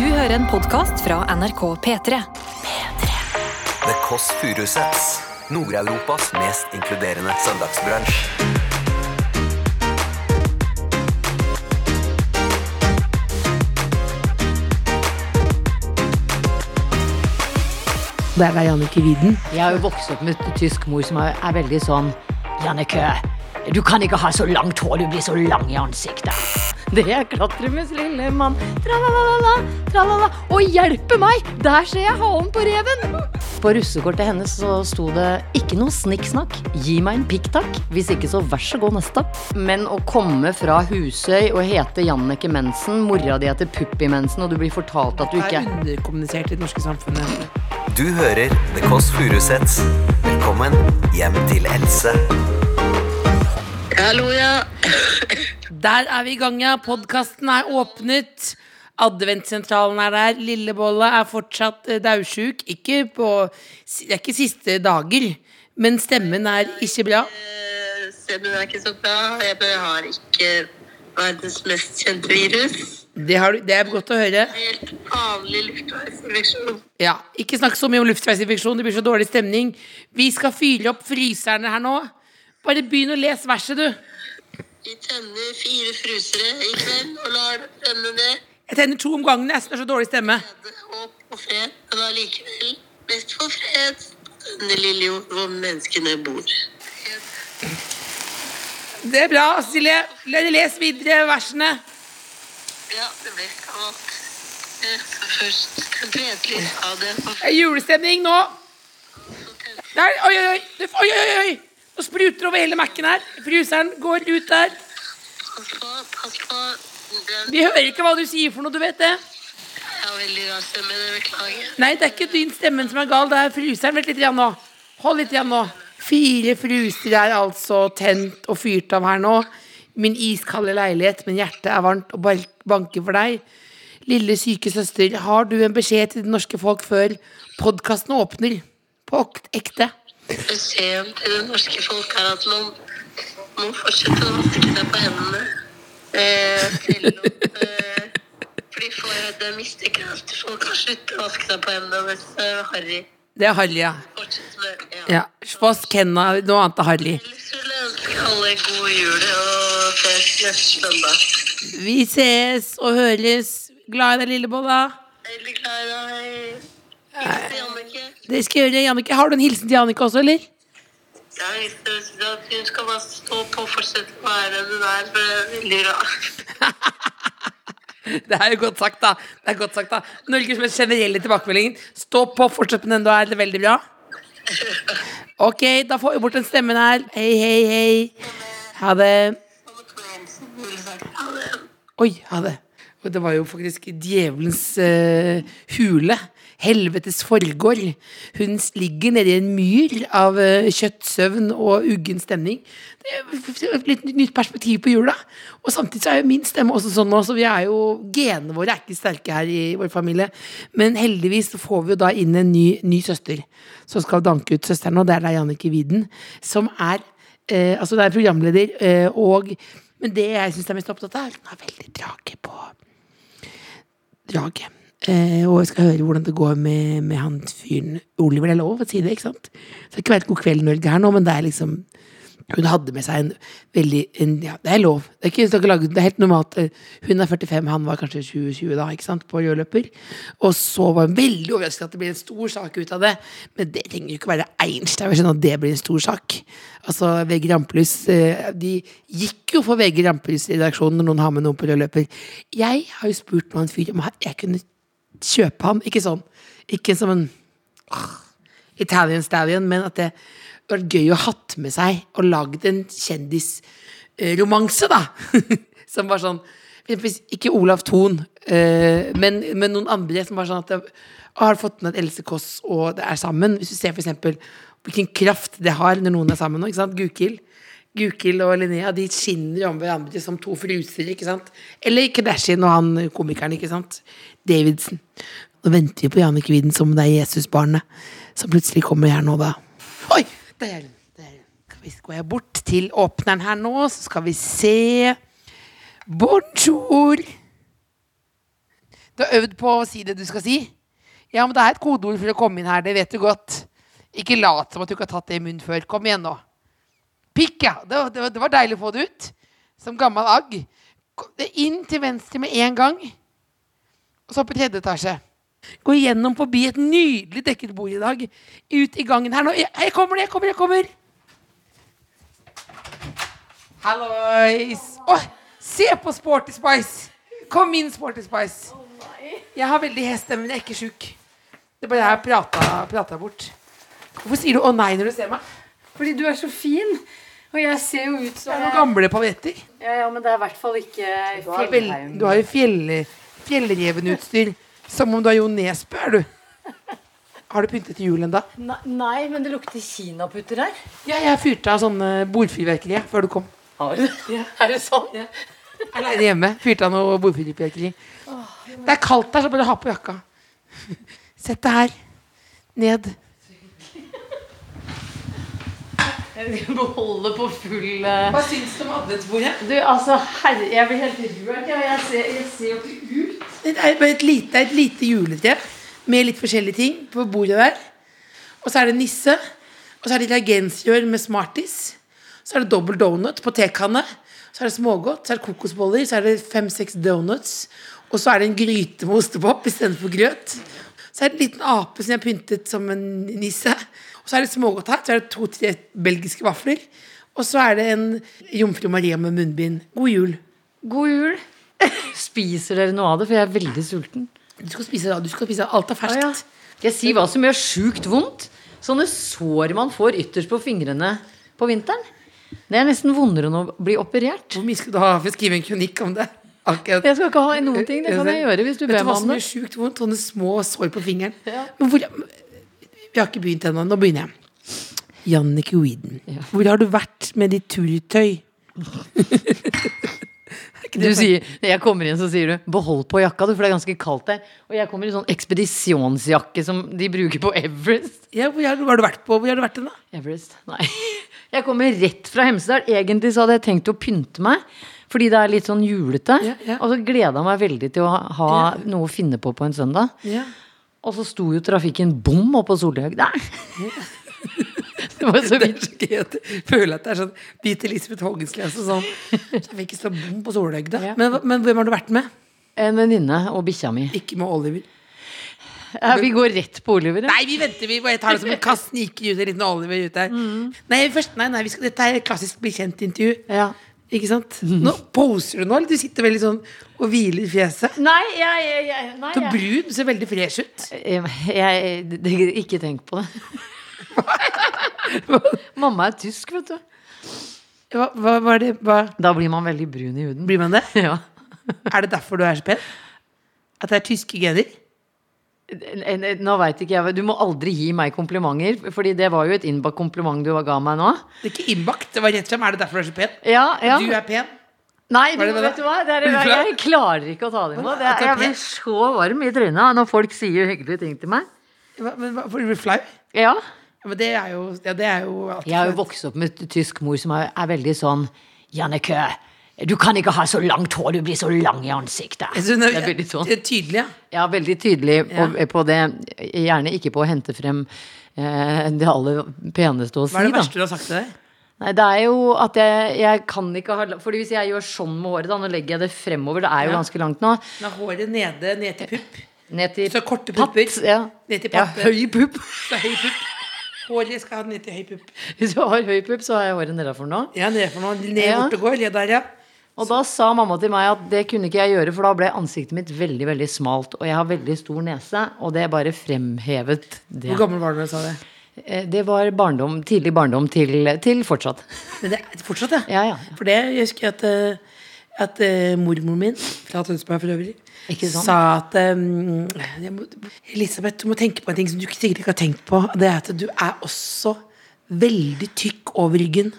Du hører en podkast fra NRK P3. P3. The Kåss Furuseths. Nord-Europas mest inkluderende søndagsbransj. Det er Jannicke Widen. Jeg har jo vokst opp med tysk mor som er, er veldig sånn Jannicke, du kan ikke ha så langt hår, du blir så lang i ansiktet. Det er klatremus lille mann. Tralalala, tralala. Og hjelpe meg! Der ser jeg halen på reven! På russekortet hennes så sto det ikke noe snikksnakk. Gi meg en pikk takk. Hvis ikke, så vær så god neste. Men å komme fra Husøy og hete Jannicke Mensen, mora di heter Puppi Mensen, og du blir fortalt at du Det ikke er underkommunisert i det norske samfunnet. Du hører The Kåss Furuseths. Velkommen hjem til Else. Hallo, ja. Der er vi i gang, ja. Podkasten er åpnet. Adventsentralen er der. Lillebolla er fortsatt uh, daudsjuk. Ikke på Det er ikke siste dager, men stemmen er ikke bra. Eh, Stemmen er ikke så bra. Jeg har ikke verdens mest kjente virus. Det, har, du- det er godt å høre. Helt vanlig luftveisinfeksjon. Ja, Ikke snakk så mye om luftveisinfeksjon, det blir så dårlig stemning. Vi skal fyre opp fryserne her nå. Bare begynn å lese verset, du. Vi tenner fire frusere i kveld og lar det brenne ned. Jeg tenner to om gangen. Jeg Det er så dårlig stemme. Håp og fred, men allikevel mest for fred på denne lille jord hvor menneskene bor. Det er bra, Silje. Les videre versene. Ja, det ble kaldt. Så først Gledelig av det. er julestemning nå. Der, oi, oi, oi. Oi, oi, oi. Nå spruter over hele Mac-en her. Fryseren går ut der. Vi hører ikke hva du sier for noe, du vet det. er veldig rar stemme, det beklager. Nei, det er ikke din stemme som er gal, det er fryseren. Vent litt igjen nå. Hold litt igjen nå. Fire fruser er altså tent og fyrt av her nå. Min iskalde leilighet, men hjertet er varmt og banker for deg. Lille syke søster, har du en beskjed til det norske folk før podkasten åpner? På ekte. Beskjeden til det norske folk er at man må fortsette å vaske seg på hendene. Eh, selv om eh, fordi for det mistenker at folk har sluttet å vaske seg på hendene mens eh, Harry Det er Harry, ja. med ja. ja. Vask hendene, noe annet er Harry. Ellers vil jeg ønske alle god jul og ses neste søndag. Vi ses og høres. Glad i deg, Lillebolla. Veldig glad i deg. Det skal jeg gjøre, Jannicke. Har du en hilsen til Jannicke også, eller? Ja, jeg vil at hun skal bare stå på og fortsette å være den hun er, for det er veldig bra. Det er jo godt sagt, da. Det er godt sagt da Norges mest generelle tilbakemelding. Stå på, fortsett med den du er. Det er veldig bra. Ok, da får vi bort den stemmen her. Hei, hei, hei. Ha det. Oi, ha det. Og det var jo faktisk djevelens uh, hule. Helvetes forgård. Hun ligger nedi en myr av kjøttsøvn og uggen stemning. Det er litt nytt perspektiv på jula. Og samtidig så er jo min stemme også sånn nå, så vi er jo Genene våre er ikke sterke her i vår familie. Men heldigvis får vi jo da inn en ny, ny søster som skal danke ut søsteren, og det er da Jannicke Widen, som er eh, Altså, det er programleder, eh, og Men det jeg syns er mest opptatt av, er at hun har veldig drage på draget. Eh, og jeg skal høre hvordan det går med, med han fyren Oliver. Det er lov å si det, ikke sant? Så det er ikke vært God kveld Norge her nå, men det er liksom Hun hadde med seg en veldig en, Ja, det er lov. Det er, ikke, det er helt normalt. Eh, Hun er 45, han var kanskje 20-20 da, ikke sant, på rødløper. Og så var hun veldig overrasket at det blir en stor sak ut av det. Men det trenger jo ikke være Einstein skjønne at det blir en stor sak. Altså, VG Rampelys eh, De gikk jo for VG Rampelys-redaksjonen når noen har med noen på rødløper. Jeg har jo spurt noen fyr om jeg kunne kjøpe ham. Ikke sånn. Ikke som en åh, Italian stallion, men at det var gøy å hatt med seg og lagd en kjendisromanse, da. som var sånn Ikke Olav Thon, eh, men, men noen andre som var sånn at det, «Å, Har fått med at Else Kåss og det er sammen? Hvis du ser for eksempel hvilken kraft det har når noen er sammen ikke? Gukild. Gukild og Linnea de skinner om hverandre som to fruser. ikke sant? Eller Kardashian og han komikeren. ikke sant? Davidson. Nå venter vi på Jannicke Widen som det er Jesusbarnet som plutselig kommer her nå, da. Oi! Der er. Der er. Vi- Går jeg bort til åpneren her nå, så skal vi se Bonjour! Du har øvd på å si det du skal si? Ja, men det er et kodeord for å komme inn her, det vet du godt. Ikke lat som at du ikke har tatt det i munnen før. Kom igjen nå. Pikk, ja. Det, det, det var deilig å få det ut. Som gammel agg. Inn til venstre med en gang. Og så opp i tredje etasje. Gå igjennom forbi et nydelig dekket bord i dag. Ut i gangen her nå. Jeg, kommer, jeg kommer, jeg kommer. Hallois. Oh, se på Sporty Spice. Kom inn, Sporty Spice. Jeg har veldig heststemme, men jeg er ikke sjuk. Det er bare jeg prata, prata bort. Hvorfor sier du 'å nei' når du ser meg? Fordi du er så fin. Og jeg ser jo ut som Det er noen gamle paljetter. ja, ja, men det er i hvert fall ikke Du har, vel, du har jo fjell, fjellrevenutstyr. Som om du har Jo Nesbø, er du. Har du pyntet til jul ennå? Nei, nei, men det lukter kinaputter her. Ja, jeg fyrte av sånne bordfyrverkeri jeg, før du kom. Har du? Er det sånn? Aleine hjemme. Fyrte av noe bordfyrverkeri. Det er kaldt der, så bare ha på jakka. Sett deg her. Ned. Jeg skal beholde på full uh... Hva syns du om adventsbordet? Du, altså, herre, jeg blir helt rørt. Jeg, ser, jeg ser jo ikke ut. Det er bare et lite, et lite juletre med litt forskjellige ting på bordet der. Og så er det nisse. Og så er det reagensrør med Smarties. Så er det dobbel donut på tekanne. Så er det smågodt. Så er det kokosboller. Så er det fem-seks donuts. Og så er det en gryte med ostepop istedenfor grøt. Så er det en liten ape som jeg har pyntet som en nisse. Så er det smågodt her. Så er det to-tre belgiske vafler. Og så er det en jomfru Maria med munnbind. God jul. God jul. Spiser dere noe av det? For jeg er veldig sulten. Du skal spise, du skal spise alt er ferskt. ferskt. ja. Jeg sier hva som gjør sjukt vondt? Sånne sår man får ytterst på fingrene på vinteren. Det er nesten vondere enn å bli operert. Hvor mye skal du ha for å skrive en kronikk om det? Akkurat. Jeg skal ikke ha noen ting. Det kan jeg gjøre hvis du Vet du hva som gjør det. sjukt vondt? Sånne små sår på fingeren. Ja. Men hvor Vi har ikke begynt ennå. Nå begynner jeg. Jannicke Weeden. Ja. Hvor har du vært med ditt turtøy? Du sier, når jeg kommer inn, så sier du 'behold på jakka', du, for det er ganske kaldt der. Og jeg kommer i sånn ekspedisjonsjakke som de bruker på Everest. Ja, hvor har, du, vært på? Hvor har du vært den, da? Everest? Nei. Jeg kommer rett fra Hemsedal. Egentlig så hadde jeg tenkt å pynte meg. Fordi det er litt sånn julete. Ja, ja. Og så gleda jeg meg veldig til å ha, ha noe å finne på på en søndag. Og så sto jo trafikken bom oppå Solhaug der. det var så Det er vidt. så gøy jeg føler at det er sånn Beat Elisabeth Hågenskles og sånn. Så fikk stå bom på Solhøgda. Ja. Men, men hvem har du vært med? En venninne og bikkja mi. Ikke med Oliver. Ja, vi går rett på Oliver. ja. Nei, vi venter. Vi bare tar det som en kast sniker ut en liten Oliver ut der. Mm. Nei, først, nei, nei skal, dette er et klassisk bli kjent-intervju. Ja. Ikke sant? Nå poser du nå, eller du sitter veldig sånn og hviler i fjeset. Nei, jeg, jeg, jeg, nei, Så jeg, brun, du ser veldig fresh ut. jeg, jeg, det- Ikke tenk på det. Mamma er tysk, vet du. Hva, hva, hva er det? Hva, Da blir man veldig brun i huden. blir man det? Ja. Er det derfor du er så pen? At det er tyske gener? En- en- Nå vet ikke jeg Du må aldri gi meg komplimenter, Fordi det var jo et innbakt kompliment du ga meg nå. Det er ikke innbakt, det var rett frem. Er det derfor du er så pen? Ja, ja. Du er pen. Nei, du, vet du hva? Det er, jeg, klarer ikke å ta det imot. Jeg, jeg blir så varm i trynet når folk sier hyggelige ting til meg. Men Blir du flau? Ja. Men det er jo, ja, det er jo Jeg har jo vokst opp med tysk mor som er, er veldig sånn Jannike, du kan ikke ha så langt hår, du blir så lang i ansiktet. Jeg synes Det er veldig sånn. det er Tydelig, ja. Ja, veldig tydelig Ja. på, på det. Gjerne ikke på å hente frem eh, det aller peneste å si, Hva er det da. verste du har sagt til deg? Nei, det er jo at jeg, jeg kan ikke ha Fordi hvis jeg gjør sånn med håret, da, nå legger jeg det fremover, det er jo Ja. ganske langt nå, Nå håret nede, ned til pupp. ned til Så korte pupper. Ja. Ned til ja, høy pupp. Så høy pupp. Håret skal ha ned til høy pupp. Hvis du har høy pupp, så har jeg håret nedafor nå. Ja, nedafor for noe. Ned Ja. bort og går. Ja, der, ja. Og da sa mamma til meg at det kunne ikke jeg gjøre, for da ble ansiktet mitt veldig veldig smalt. Og jeg har veldig stor nese, og det bare fremhevet det. Hvor gammel var du da du sa det? Eh, Det var barndom, tidlig barndom til, til fortsatt. Men det er fortsatt, ja. Ja, ja. For det jeg husker at, eh, at eh, mormor min, fra Tønsberg for øvrig, Ikke sant? sa at um, Elisabeth, du må tenke på en ting som du sikkert ikke har tenkt på. Det er at du er også veldig tykk over ryggen.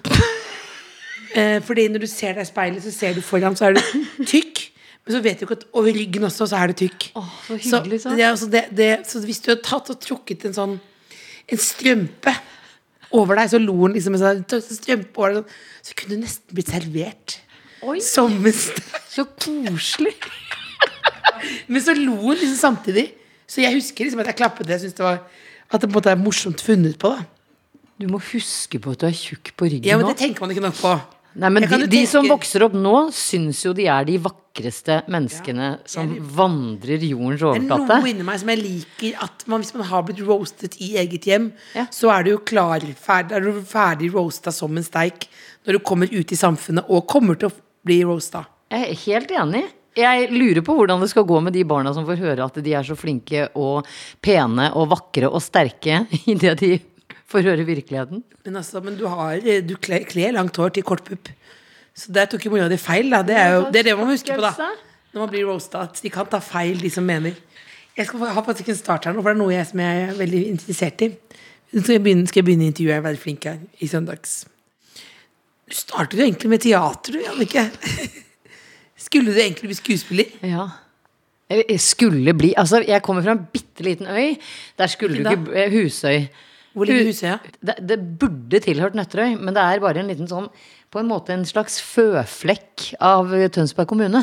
Eh, fordi når du ser deg i speilet, så ser du foran, så er du tykk. Men så vet du ikke at over ryggen også, så er du tykk. Åh, så hyggelig så, Så, ja, så, det, det, så hvis du hadde tatt og trukket en sånn En strømpe over deg, så lo han liksom en sånn strømpe over deg, sånn, så kunne du nesten blitt servert. Oi, så koselig. Men så lo hun liksom samtidig. Så jeg husker liksom at jeg klappet det. Jeg synes det var At det på en måte er morsomt funnet på. da Du må huske på at du er tjukk på ryggen Ja, men det tenker man ikke nok på. Nei, men de, de som vokser opp nå, syns jo de er de vakreste menneskene som vandrer jordens Det er overflate. noe inni meg som jeg liker at man, hvis man har blitt roastet i eget hjem, Ja. så er du jo klar, ferdig, er du ferdig roasta som en steik når du kommer ut i samfunnet og kommer til å bli roasta. Jeg er helt enig. Jeg lurer på hvordan det skal gå med de barna som får høre at de er så flinke og pene og vakre og sterke idet de får høre virkeligheten. Men, altså, men du har Du kler, kler langt hår til kort pupp. Så der tok jo mora di feil, da. Det er jo det, er det man må huske på, da. Når man blir roasta. At de kan ta feil, de som mener. Jeg skal ha faktisk en start her nå, for det er noe jeg som jeg er veldig interessert i. Så skal jeg begynne, skal jeg begynne intervjuet. Jeg er veldig flink her i søndags. Du startet jo egentlig med teater, du, Jannicke. Skulle du egentlig bli skuespiller? Ja. Jeg skulle bli Altså, jeg kommer fra en bitte liten øy. Der skulle du ikke eh, Husøy. Hvor ligger Hu- Husøya? Det, det burde tilhørt Nøtterøy, men det er bare en liten sånn På en måte en slags føflekk av Tønsberg kommune.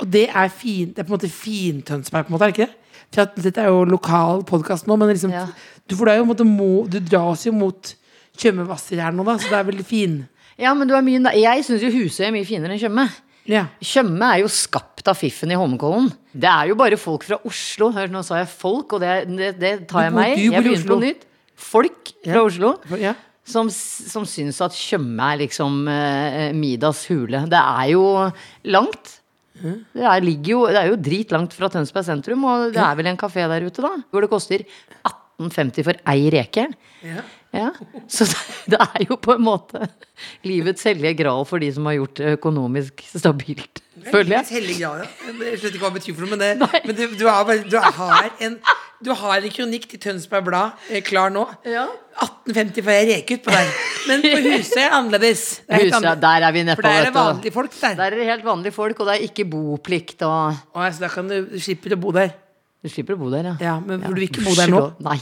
Og det er fin, det er på en måte fin-Tønsberg, på en måte, er det ikke det? For at dette er jo lokal podkast nå, men liksom, Ja. du, for det er jo på en måte må, du dras jo mot Tjøme-Hvasser her nå, da, så det er veldig fin. Ja, men du er mye Jeg syns jo Husøy er mye finere enn Tjøme. Ja. Tjøme er jo skapt av fiffen i Holmenkollen. Det er jo bare folk fra Oslo. Hør, nå sa jeg folk, og det, det, det tar jeg meg i. Jeg begynner på nytt. Folk fra. Oslo. ja. Som, som syns at Tjøme er liksom eh, Midas hule. Det er jo langt. Det er, jo, det er jo dritlangt fra Tønsberg sentrum, og det er vel en kafé der ute, da. Hvor det koster 18,50 for ei reke. Ja. Ja. Så det, er jo på en måte livets hellige gral for de som har gjort det økonomisk stabilt, føler jeg. Livets hellige gral, ja. Jeg vet ikke hva det betyr for noe, men, det, men du, du, er, du du, har en, du har en kronikk til Tønsberg Blad eh, klar nå. Ja. 1850 får jeg reke ut på deg. Men på huset er annerledes. Det er Huset, der er vi For nedpå, der er det vanlige folk der. Der er det helt vanlige folk, og det er ikke boplikt og Å, ja, så da kan du, du slipper å bo der. Du slipper å bo der, ja. Ja, men for du vil ikke bo der nå? Nei.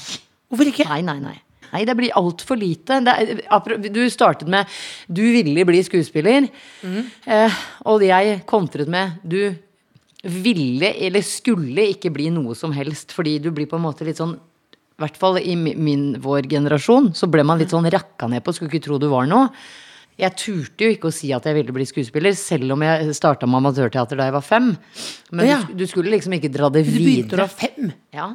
Hvorfor ikke? Nei, nei, nei. Nei, det blir altfor lite. Er, du startet med 'du ville bli skuespiller', mm. eh, og jeg kontret med 'du ville eller skulle ikke bli noe som helst', fordi du blir på en måte litt sånn i hvert fall i min, vår generasjon, så ble man litt sånn rakka ned på, skulle ikke tro du var noe. Jeg turte jo ikke å si at jeg ville bli skuespiller, selv om jeg starta med amatørteater da jeg var fem. Men ja. du, du skulle liksom ikke dra det videre. Du begynte da fem. Ja.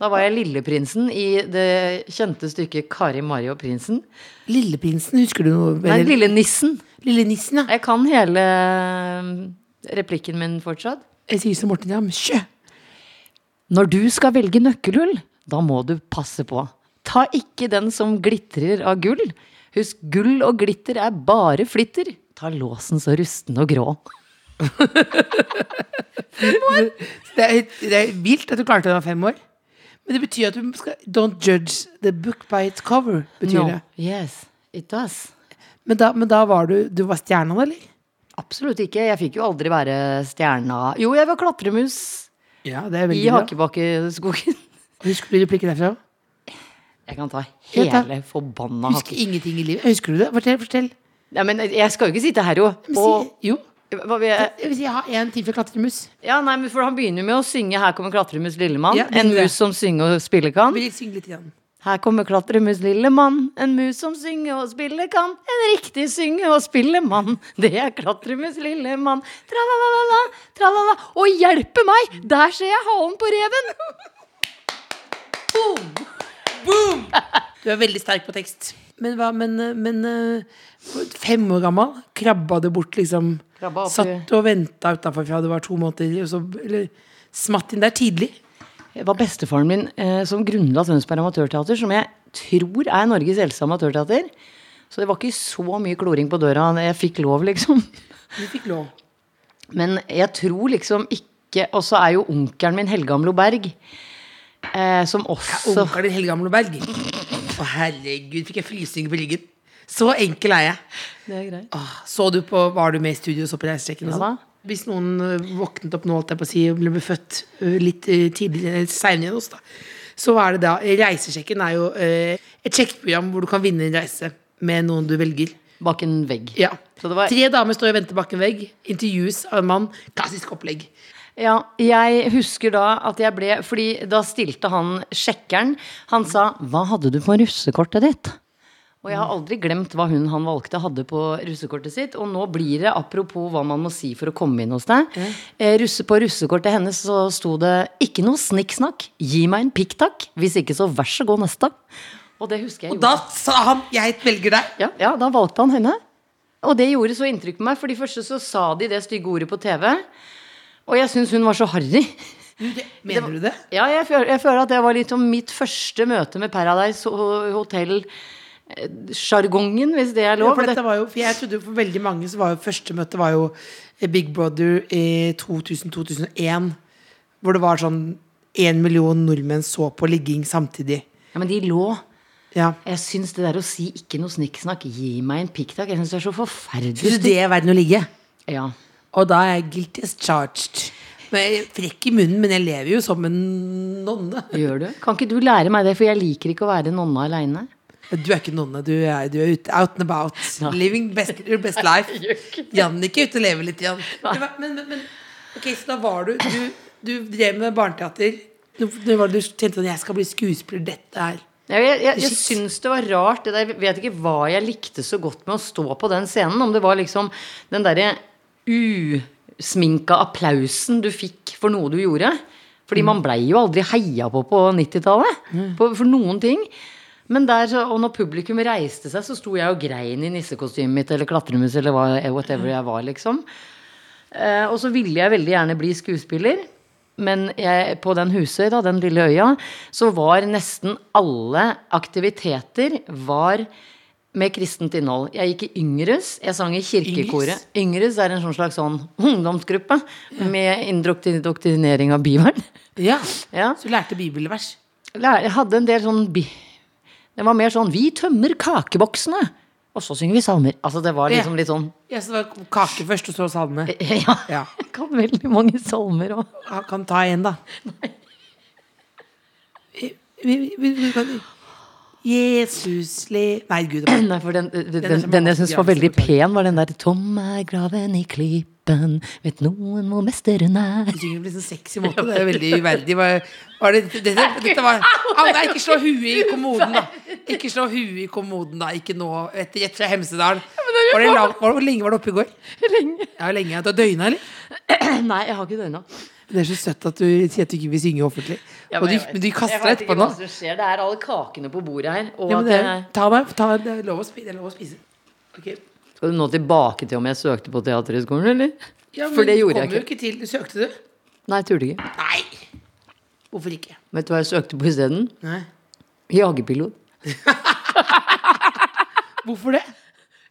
Da var jeg lilleprinsen i det kjente stykket 'Kari, Mari og prinsen'. Lilleprinsen, husker du noe? Nei, Eller- Lille nissen. Lille nissen, ja. Jeg kan hele mm, replikken min fortsatt. Jeg sier som Morten Jam, Sjø! Når du skal velge nøkkelhull, da må du passe på. Ta ikke den som glitrer av gull. Husk, gull og glitter er bare flitter. Ta låsen så rusten og grå. Det er, det er vilt at du klarte det da fem år. Men det betyr at du skal Don't judge the book by its cover. betyr det. Yes, it does. Men da, men da var du Du var stjerna, eller? Absolutt ikke. Jeg fikk jo aldri være stjerna. Jo, jeg var klatremus Ja, det er i. Hakebakkeskogen. Husker du replikken derfra? Jeg kan ta hele forbanna Husker ingenting i livet. Husker du det? Fortell. fortell. Ja, men jeg skal jo ikke sitte her jo. Og si, jo. hva jeg, Jeg vil si jeg har én til for klatremus. Ja, nei, men for Han begynner jo med å synge 'Her kommer klatremus lillemann'. Ja, en mus som synger og spiller kan. Vil synge litt igjen? Her kommer klatremus lillemann. En mus som synger og spiller kan. En riktig synge og spille mann. Det er klatremus lillemann. Tra-la-la-la. Og hjelpe meg! Der ser jeg halen på reven! Boom! Boom! Du er veldig sterk på tekst. Men hva, men, men eh, fem år gammel, krabba du bort liksom Krabba opp i- Satt og venta utafor fra du var to måneder, og så Eller smatt inn der tidlig. Det var bestefaren min eh, som grunnla Tønsberg Amatørteater, som jeg tror er Norges eldste amatørteater. Så det var ikke så mye kloring på døra. Jeg fikk lov, liksom. Du fikk lov. Men jeg tror liksom ikke Og så er jo onkelen min Helgamlo Berg, eh, som også Onkelen din Helgamlo Amloberg. Å, herregud, fikk jeg frysninger på ryggen. Så enkel er jeg. Det er greit. Åh, så du på, Var du med i studio og så på reisestreken? Ja da. Hvis noen øh, våknet opp nå, holdt jeg på å si, og ble født øh, litt øh, tidligere, seinere enn oss, da, så er det da Reisesjekken er jo et sjekkeprogram hvor du kan vinne en reise med noen du velger. Bak en vegg. Ja. Så det var Tre damer står og venter bak en vegg. Intervjues av en mann. Klassisk opplegg. Ja, jeg husker da at jeg ble Fordi da stilte han sjekkeren Han sa 'Hva hadde du på russekortet ditt?' Og jeg har aldri glemt hva hun han valgte hadde på russekortet sitt. Og nå blir det, apropos hva man må si for å komme inn hos deg eh, russe, På russekortet hennes så sto det 'Ikke noe snikksnakk. Gi meg en pikk takk. Hvis ikke, så vær så god neste'. Og det husker jeg Og da sa han 'jeg velger deg'. ja, ja, da valgte han henne. Og det gjorde så inntrykk på meg, for de første så sa de det stygge ordet på TV. Og jeg syns hun var så harry. Mener mener du det? Ja, jeg føler, jeg føler at det var litt om mitt første møte med Paradise Hotel. Sjargongen, hvis det er Ja, lov. for dette var jo, for jeg trodde jo for veldig mange så var jo første møte var jo Big Brother i 2000-2001. Hvor det var sånn én million nordmenn så på ligging samtidig. ja, men de lå. Ja. Jeg syns det der å si 'ikke noe snikksnakk', gi meg en pikktakk, jeg syns det er så forferdelig. Syns du det er verden å ligge? Ja. Og da er jeg guilty as charged. Men jeg er frekk i munnen, men jeg lever jo som en nonne. Gjør du? Kan ikke du lære meg det, for jeg liker ikke å være nonne aleine. Du er ikke nonne, du er, du er ute, out and about. Living best, your best life. Jannicke ute og lever litt, Jan. Men, men, men, men Ok, så da var du Du, du drev med barneteater. Når var det du tenkte at jeg skal bli skuespiller? Dette her. Jeg, jeg, jeg, jeg syns det var rart. Det der, jeg vet ikke hva jeg likte så godt med å stå på den scenen. Om det var liksom den derre usminka applausen du fikk for noe du gjorde. Fordi man blei jo aldri heia på på 90-tallet. på- For noen ting. Men der, og når publikum reiste seg, så sto jeg og grein i nissekostymet mitt eller klatremus eller whatever jeg var, liksom. Eh, og så ville jeg veldig gjerne bli skuespiller. Men jeg, på den Husøy, da, den lille øya, så var nesten alle aktiviteter var med kristent innhold. Jeg gikk i Yngres. Jeg sang i kirkekoret. Yngres er en sånn slags sånn ungdomsgruppe med indoktrinering av Bibelen. Ja. Ja. Så du lærte bibelvers. Jeg hadde en del sånn bi Det var mer sånn 'Vi tømmer kakeboksene', og så synger vi salmer. Altså det var liksom litt sånn Ja, så det var kake først, og så salme. Ja. Ja. Jeg kan veldig mange salmer òg. Kan ta en, da. Vi, vi, vi, vi kan Jesus le Nei, gud. var- Nei, for den, den, den, den jeg syns var veldig pen, var den der 'Tom er graven i klippen, vet noen hvor mesteren er'. Du synger på en sånn sexy måte. Det er veldig uverdig. Var, var det, dette, dette var nei, ikke slå huet i kommoden, da. Ikke slå huet i kommoden, da. Ikke nå. Etter Gjett fra Hemsedal. Var det lang, hvor lenge var du oppe i går? Lenge. Ja, lenge. Du har døgna, eller? Nei, jeg har ikke døgna. Det er så søtt at du sier at du ikke vil synge offentlig. og du, men du kaster deg etterpå nå. Det er alle kakene på bordet her. Ja, men det, jeg, ta meg, ta, det er lov å spise. Lov å spise. Okay. skal du nå tilbake til om jeg søkte på Teaterhøgskolen, eller? Ja, men For det du gjorde jeg jo ikke. ikke til. Du søkte du? Nei, jeg turte ikke. Nei. Hvorfor ikke? Vet du hva jeg søkte på isteden? Jagerpilot. Hvorfor det?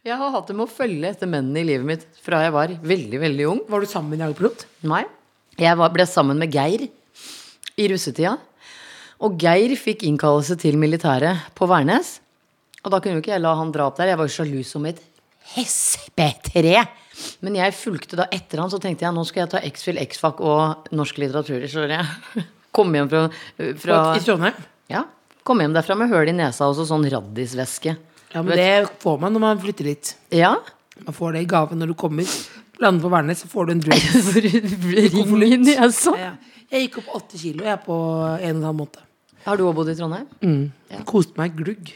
Jeg har hatt det med å følge etter mennene i livet mitt fra jeg var veldig, veldig ung. Var du sammen med en jagerpilot? Nei. Jeg var, ble sammen med Geir i russetida. Og Geir fikk innkallelse til militæret på Værnes. Og da kunne jo ikke jeg la han dra opp der. Jeg var jo sjalu som et hespetre. Men jeg fulgte da etter han, så tenkte jeg nå skal jeg ta X-Fil, X-Fac og norsk litteratur. Så jeg kom hjem fra, fra I Trondheim? Ja, kom hjem derfra med høl i nesa og så sånn raddisvæske. Ja, men det får man når man flytter litt. Ja. Man får det i gave når du kommer. Lander på Værnes, så får du en dress. Ring i nesa. Ja. Jeg gikk opp åtte kilo jeg på en og en halv måned. Har du òg bodd i Trondheim? Jeg Koste meg glugg.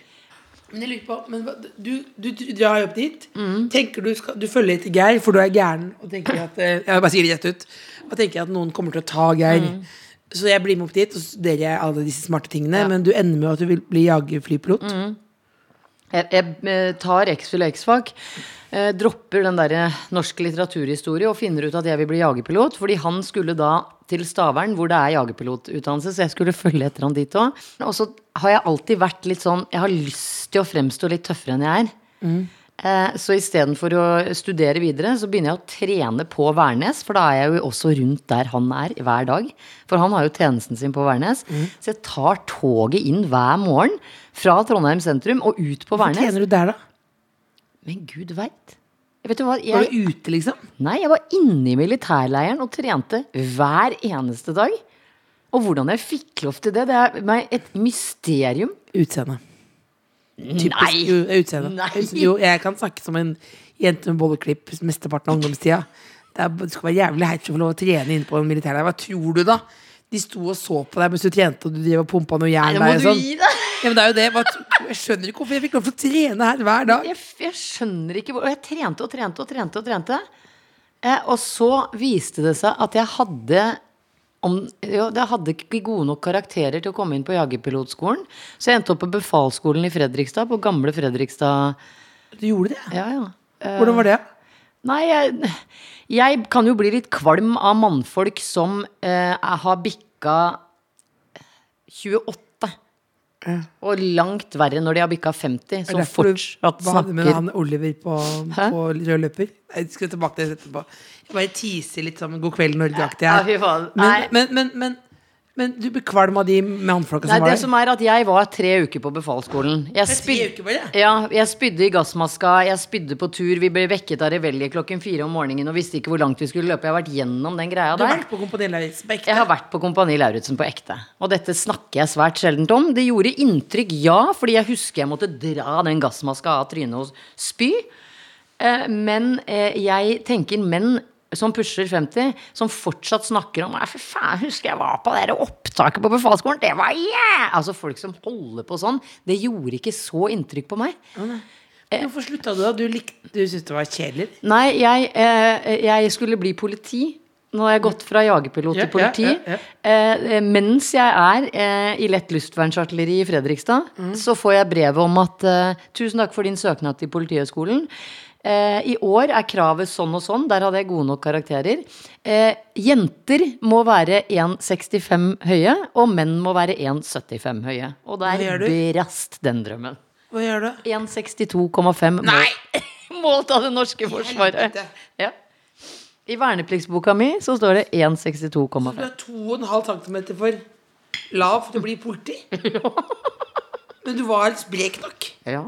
Men jeg lurer på men Du, du, du drar jo opp dit. Tenker Du skal, du følger etter Geir, for du er gæren. Og tenker at, eh, jeg bare sier det rett ut. Og tenker at noen kommer til å ta Geir. Så jeg blir med opp dit, og studerer alle disse smarte tingene. Men du ender med at du vil bli jagerflypilot. Jeg, jeg eh, tar X-fil og X-fag. Eh, dropper den derre norsk litteraturhistorie og finner ut at jeg vil bli jagerpilot. Fordi han skulle da til Stavern, hvor det er jagerpilotutdannelse, så jeg skulle følge etter han dit òg. Og så har jeg alltid vært litt sånn Jeg har lyst til å fremstå litt tøffere enn jeg er. Eh, så istedenfor å studere videre, så begynner jeg å trene på Værnes. For da er jeg jo også rundt der han er hver dag. For han har jo tjenesten sin på Værnes. Så jeg tar toget inn hver morgen fra Trondheim sentrum og ut på Værnes Værnes. tjener du der, da? Men gud veit. Vet du hva? Var du ute, liksom? nei, jeg var inne i militærleiren og trente hver eneste dag. Og hvordan jeg fikk lov til det, det er meg et mysterium. Utseende. Typisk Nei. utseende. Nei. Jo, jeg kan snakke som en jente med bolleklipp mesteparten av ungdomstida. Det, er, det skal være jævlig heit å få lov å trene inne på en militærleir. Hva tror du, da? De sto og så på deg mens du trente, og du drev og pumpa noe jern der. Sånn. Ja, det er jo det. Jeg skjønner ikke hvorfor jeg fikk lov til å trene her hver dag. Jeg, jeg skjønner ikke hvor Og jeg trente og trente og trente og trente. Eh, og så viste det seg at jeg hadde om, jo, jeg hadde ikke gode nok karakterer til å komme inn på jagerpilotskolen. Så jeg endte opp på befalsskolen i Fredrikstad, på gamle Fredrikstad. Du gjorde det? Ja, ja. Eh, Hvordan var det? Nei, jeg, jeg kan jo bli litt kvalm av mannfolk som eh, har bikka 28. Og langt verre når de har bikka 50, Er som det derfor du fortsatt var med han Oliver på, Hæ? på rød løper? Jeg skal tilbake til det etterpå. Jeg bare teaser litt sånn God kveld, Norge-aktig her. Men, men, men, men, men du ble kvalm av de mannfolka Nei, som var der? det som er at jeg var tre uker på befalsskolen. Jeg, tre spyd, ja, jeg spydde i gassmaska, jeg spydde på tur. Vi ble vekket av revelje klokken fire om morgenen og visste ikke hvor langt vi skulle løpe. Jeg har vært gjennom den greia der. Du har vært på Kompani Lauritzen på ekte? Jeg har vært på Kompani Lauritzen på ekte. Og dette snakker jeg svært sjeldent om. Det gjorde inntrykk, ja, fordi jeg husker jeg måtte dra den gassmaska av trynet og spy. Eh, Men eh, jeg tenker menn som pusher 50, som fortsatt snakker om for faen, husker jeg var på det opptaket på befalsskolen. Det var yeah! Altså folk som holder på sånn. Det gjorde ikke så inntrykk på meg. Hvorfor slutta du da? Du, lik, du syntes det var kjedelig? Nei, jeg, eh, jeg skulle bli politi. Nå har jeg gått fra jagerpilot til politi. ja, ja, Eh, mens jeg er eh, i lett luftvernsartilleri i Fredrikstad, så får jeg brev om at eh, tusen takk for din søknad til Politihøgskolen. Eh, I år er kravet sånn og sånn. Der hadde jeg gode nok karakterer. Eh, jenter må være 1,65 høye, og menn må være 1,75 høye. Og der brast den drømmen. Hva gjør du? 1,62,5 mål, målt av det norske forsvaret. Ja. I vernepliktsboka mi så står det 1,62,5. Så Du er 2,5 cm for lav til å bli politi? Men du var sprek nok. Ja.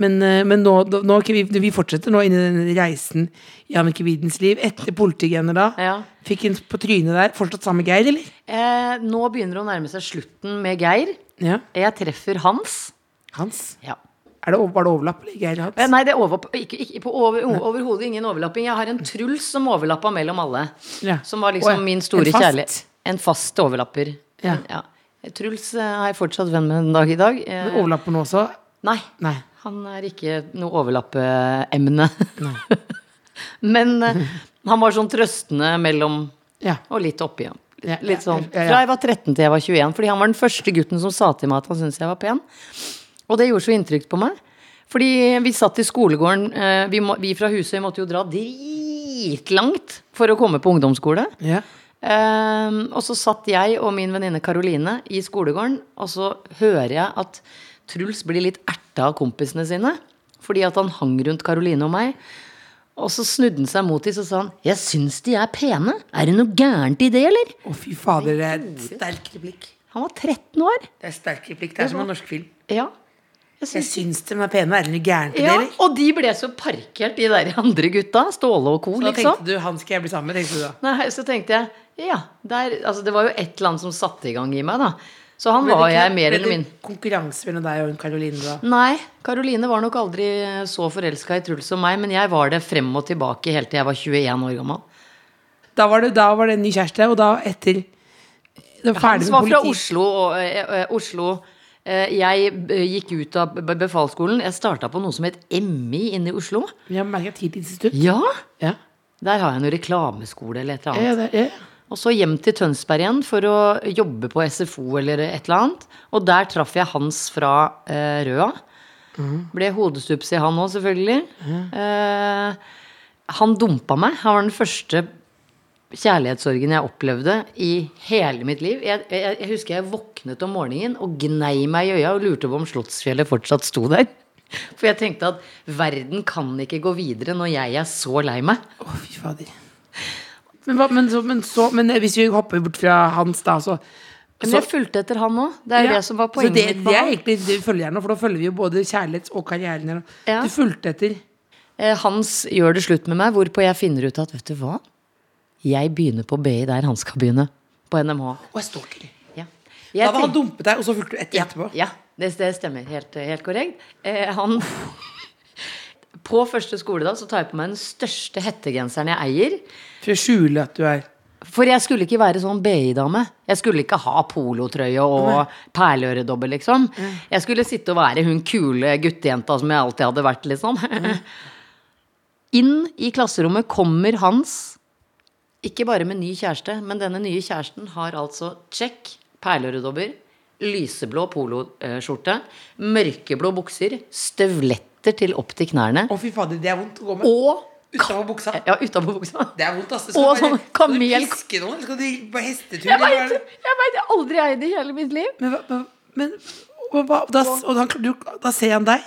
Men, eh, men nå, nå vi, vi fortsetter nå inn i den reisen i Annike Widens liv. Etter politigener da. Ja. Fikk hun på trynet der. Fortsatt sammen med Geir, eller? Eh, nå begynner det å nærme seg slutten med Geir. Ja. Jeg treffer Hans. Hans. Ja. Det, var det overlapp? Geir Hans? Eh, nei, det er over, ikke, ikke, på over, overhodet ingen overlapping. Jeg har en Truls som overlappa mellom alle. Ja. Som var liksom min store kjærlighet. En fast overlapper. Ja. Truls eh, er jeg fortsatt venn med den dag i dag. Eh, Overlapper nå også? nei. Nei. Han er ikke noe overlappeemne. Men eh, han var sånn trøstende mellom Ja. og litt oppi. Ja. Litt sånn. Fra jeg var 13 til jeg var 21. Fordi han var den første gutten som sa til meg at han syntes jeg var pen. Og det gjorde så inntrykk på meg. Fordi vi satt i skolegården. eh, Vi, må, vi fra Husøy måtte jo dra dritlangt for å komme på ungdomsskole. Ja. Ehm, og så satt jeg og min venninne Karoline i skolegården, og så hører jeg at Truls blir litt erta av kompisene sine. Fordi at han hang rundt Karoline og meg. Og så snudde han seg mot dem og sa han, 'Jeg syns de er pene. Er det noe gærent i det, eller?' Å, fy fader, det er et sterk replikk. Han var 13 år. Det er sterk replikk. Det er som en norsk film. Ja. Jeg Jeg syns syns de er pene. Er det noe gærent i ja, det, eller? og de ble så parkert, de der andre gutta. Ståle og co., Så da liksom. tenkte du han skal jeg bli sammen med, tenkte du da. Nei, så tenkte jeg ja, der, altså det var jo et eller annet som satte i gang i meg, da. Så han var jeg mer eller mindre Konkurranse mellom deg og Karoline da? Nei, Karoline var nok aldri så forelska i Truls som meg, men jeg var det frem og tilbake helt til jeg var 21 år gammel. Da var det, da var det en ny kjæreste, og da etter da Hans Han var fra. Oslo, og eh, eh, Oslo eh, Jeg eh, gikk ut av be- befalsskolen. Jeg starta på noe som het MI inne i Oslo. Ja, merket til institutt. Ja! Ja. Der har jeg noe reklameskole eller et eller annet. Ja, det, ja. Og så hjem til Tønsberg igjen for å jobbe på SFO eller et eller annet. Og der traff jeg Hans fra eh, Røa. Ble hodestups i han òg, selvfølgelig. Eh, han dumpa meg. Han var den første kjærlighetssorgen jeg opplevde i hele mitt liv. Jeg, jeg, jeg husker jeg våknet om morgenen og gnei meg i øya og lurte på om Slottsfjellet fortsatt sto der. For jeg tenkte at verden kan ikke gå videre når jeg er så lei meg. Å, fy fader. Men, hva, men, så, men, så, men hvis vi hopper bort fra Hans, da, så Men jeg fulgte etter han òg. Det er Ja, det som var så poenget det. Det er egentlig det følger gjerne, nå, for da følger vi jo både kjærlighets- og karrieren. Ja. Du fulgte etter. Eh, Hans gjør det slutt med meg, hvorpå jeg finner ut at vet du hva? Jeg begynner på BI der han skal begynne. På NMH. Og jeg stalker. Ja. Da var han dumpet deg, og så fulgte du etter ja, etterpå. ja det, det stemmer. Helt, helt korrekt. Eh, han På første skoledag så tar jeg på meg den største hettegenseren jeg eier. For å skjule at du er For jeg skulle ikke være sånn BI-dame. Jeg skulle ikke ha polotrøye og perleøredobbel, liksom. Jeg skulle sitte og være hun kule guttejenta som jeg alltid hadde vært, liksom. Inn i klasserommet kommer Hans, ikke bare med ny kjæreste, men denne nye kjæresten har altså check, perleøredobber, lyseblå poloskjorte, mørkeblå bukser, støvletter til opp til knærne, Å, fy fader, det er vondt å gå med. og Utenpå buksa. Ja, utenpå buksa. Det er vondt, ass. Og sånn kamel- Skal du piske noen? eller Skal du på hestetur? Jeg veit det? jeg vet, jeg aldri eid det i hele mitt liv. Men, men, men og, da, og da, du, da ser han deg.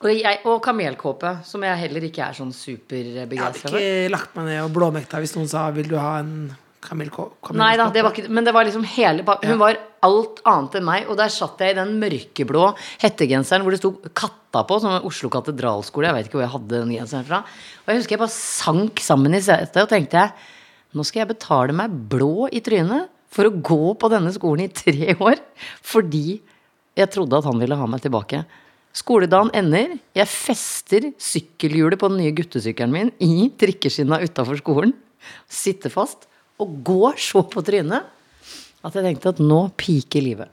Og, jeg, og kamelkåpe, som jeg heller ikke er sånn Jeg hadde ikke lagt meg ned og blåmekta hvis noen sa 'vil du ha en kamelkå- Camille Nei da, det var ikke Men det var liksom hele Hun Hun var alt annet enn meg. Og der satt jeg i den mørkeblå hettegenseren hvor det sto 'Katta' på, som er Oslo katedralskole. Jeg vet ikke hvor jeg hadde den genseren fra. Og jeg husker jeg bare sank sammen i setet og tenkte jeg nå skal jeg betale meg blå i trynet for å gå på denne skolen i tre år fordi jeg trodde at han ville ha meg tilbake. Skoledagen ender. Jeg fester sykkelhjulet på den nye guttesykkelen min i trikkeskinna utafor skolen. Sitter fast og går så på trynet at jeg tenkte at nå piker livet.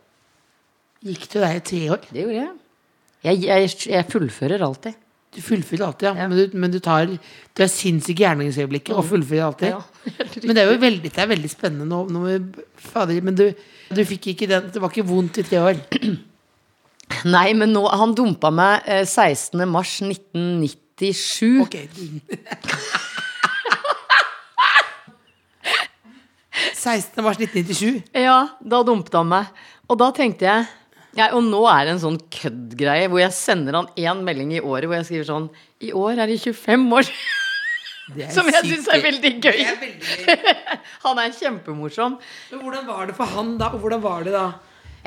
Gikk du der i tre år? Det gjorde jeg. Jeg, jeg, jeg fullfører alltid. Du fullfører alltid, ja. Men, du, men du tar Du er sinnssyk i gjerningsøyeblikket og fullfører alltid. Ja, men det er jo veldig, det er veldig spennende nå. nå fader, men du, du fikk ikke den Det var ikke vondt i tre år. Nei, men nå, han dumpa meg eh, 16. mars 1997. Ok. 16. mars 1997. Ja, da dumpet han meg. Og da tenkte jeg ja, Og nå er det en sånn køddgreie hvor jeg sender han én melding i året hvor jeg skriver sånn I år er det 25 år. Som jeg syns er veldig gøy. Er veldig gøy. Han er kjempemorsom. Men hvordan var det for han da? Og hvordan var det da?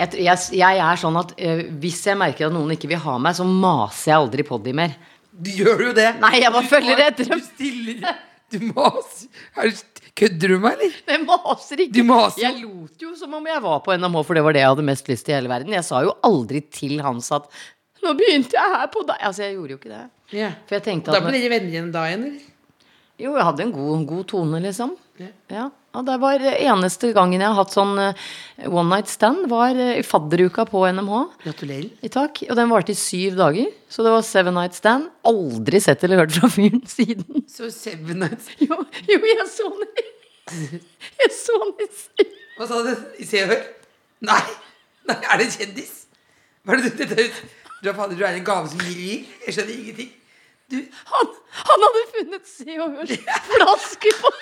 Jeg, jeg, jeg er sånn at uh, hvis jeg merker at noen ikke vil ha meg, så maser jeg aldri på dem mer. Du gjør jo det. Nei, jeg bare Du følger etter dem. Du stiller Du maser. Er du- Kødder du meg, eller? Jeg maser ikke. Maser. Jeg lot jo som om jeg var på NMH, for det var det jeg hadde mest lyst til i hele verden. Jeg sa jo aldri til Hans at 'nå begynte jeg her på deg'. Altså, jeg gjorde jo ikke det. Yeah. For jeg tenkte Da ble dere venner igjen da eller? Jo, jeg hadde en god, god tone, liksom. Ja. Ja. Det var eneste gangen jeg har hatt sånn eh, one night stand, var eh, i fadderuka på NMH. Gratulerer. I takk. Og den varte i syv dager. Så det var seven night stand. Aldri sett eller hørt fra fyren siden. Så Seven night Jo, jo jeg så den Jeg så den i syv. Hva sa du? I Se og Hør? Nei. Nei, er det en kjendis? Hva er det du dette ut? Du er, fader, du er en gave som gir liv. Jeg skjønner ingenting. Du, Han, han hadde funnet Se og Hør flaske på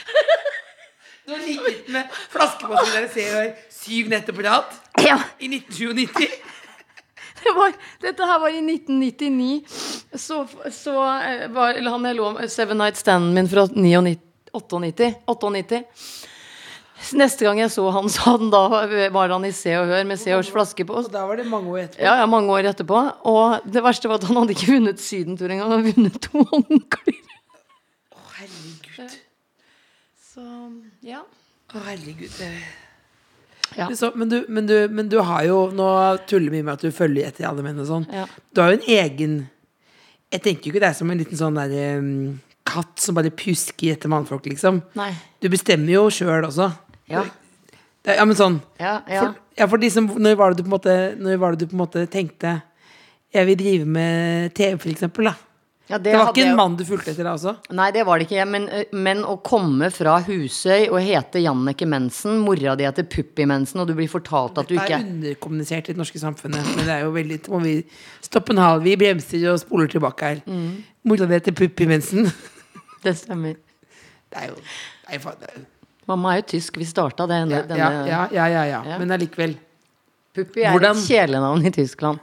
du har ligget med flaskepost med dere Se og Hør syv netter på rad Ja, i 1997. det var, dette her var i 1999. Så, så eh, var eller han jeg lå med Seven Night Standen min fra 99, 98. 98. Neste gang jeg så han, så han da var han i Se og Hør med Se og Hørs flaskepost. Og da var det mange år etterpå. Ja, ja, mange år etterpå. Og det verste var at han hadde ikke vunnet sydentur engang. Han hadde vunnet to håndklær. Å, herregud. Så ja. Å, herregud. Ja. Men, så, men, du, men, du, men du har jo Nå tuller vi med at du følger etter alle menn og sånn. Ja. Du har jo en egen Jeg tenker jo ikke deg som en liten sånn der um, katt som bare pjusker etter mannfolk, liksom. Nei. Du bestemmer jo sjøl også. Ja. Det, ja, men sånn Ja, ja. For, ja, for liksom, når var det du på en måte Når var det du på en måte tenkte Jeg vil drive med TV, for eksempel, da? Ja Det var hadde ikke en mann du fulgte etter altså? Nei, det var det ikke. Men, men å komme fra Husøy og hete Jannike Mensen, mora di heter Puppi Mensen, og du blir fortalt at du Det Dette er underkommunisert i det norske samfunnet. Men det er jo veldig må vi stoppe en hal. Vi bremser og spoler tilbake her. Mm. Mora di heter Puppi Mensen. Det stemmer. Det er jo Nei, faen. det er Mamma er jo tysk. Vi starta det. Ja, denne ja, ja, ja, ja, ja. Ja. Men allikevel. Puppi er Hvordan- et kjælenavn i Tyskland.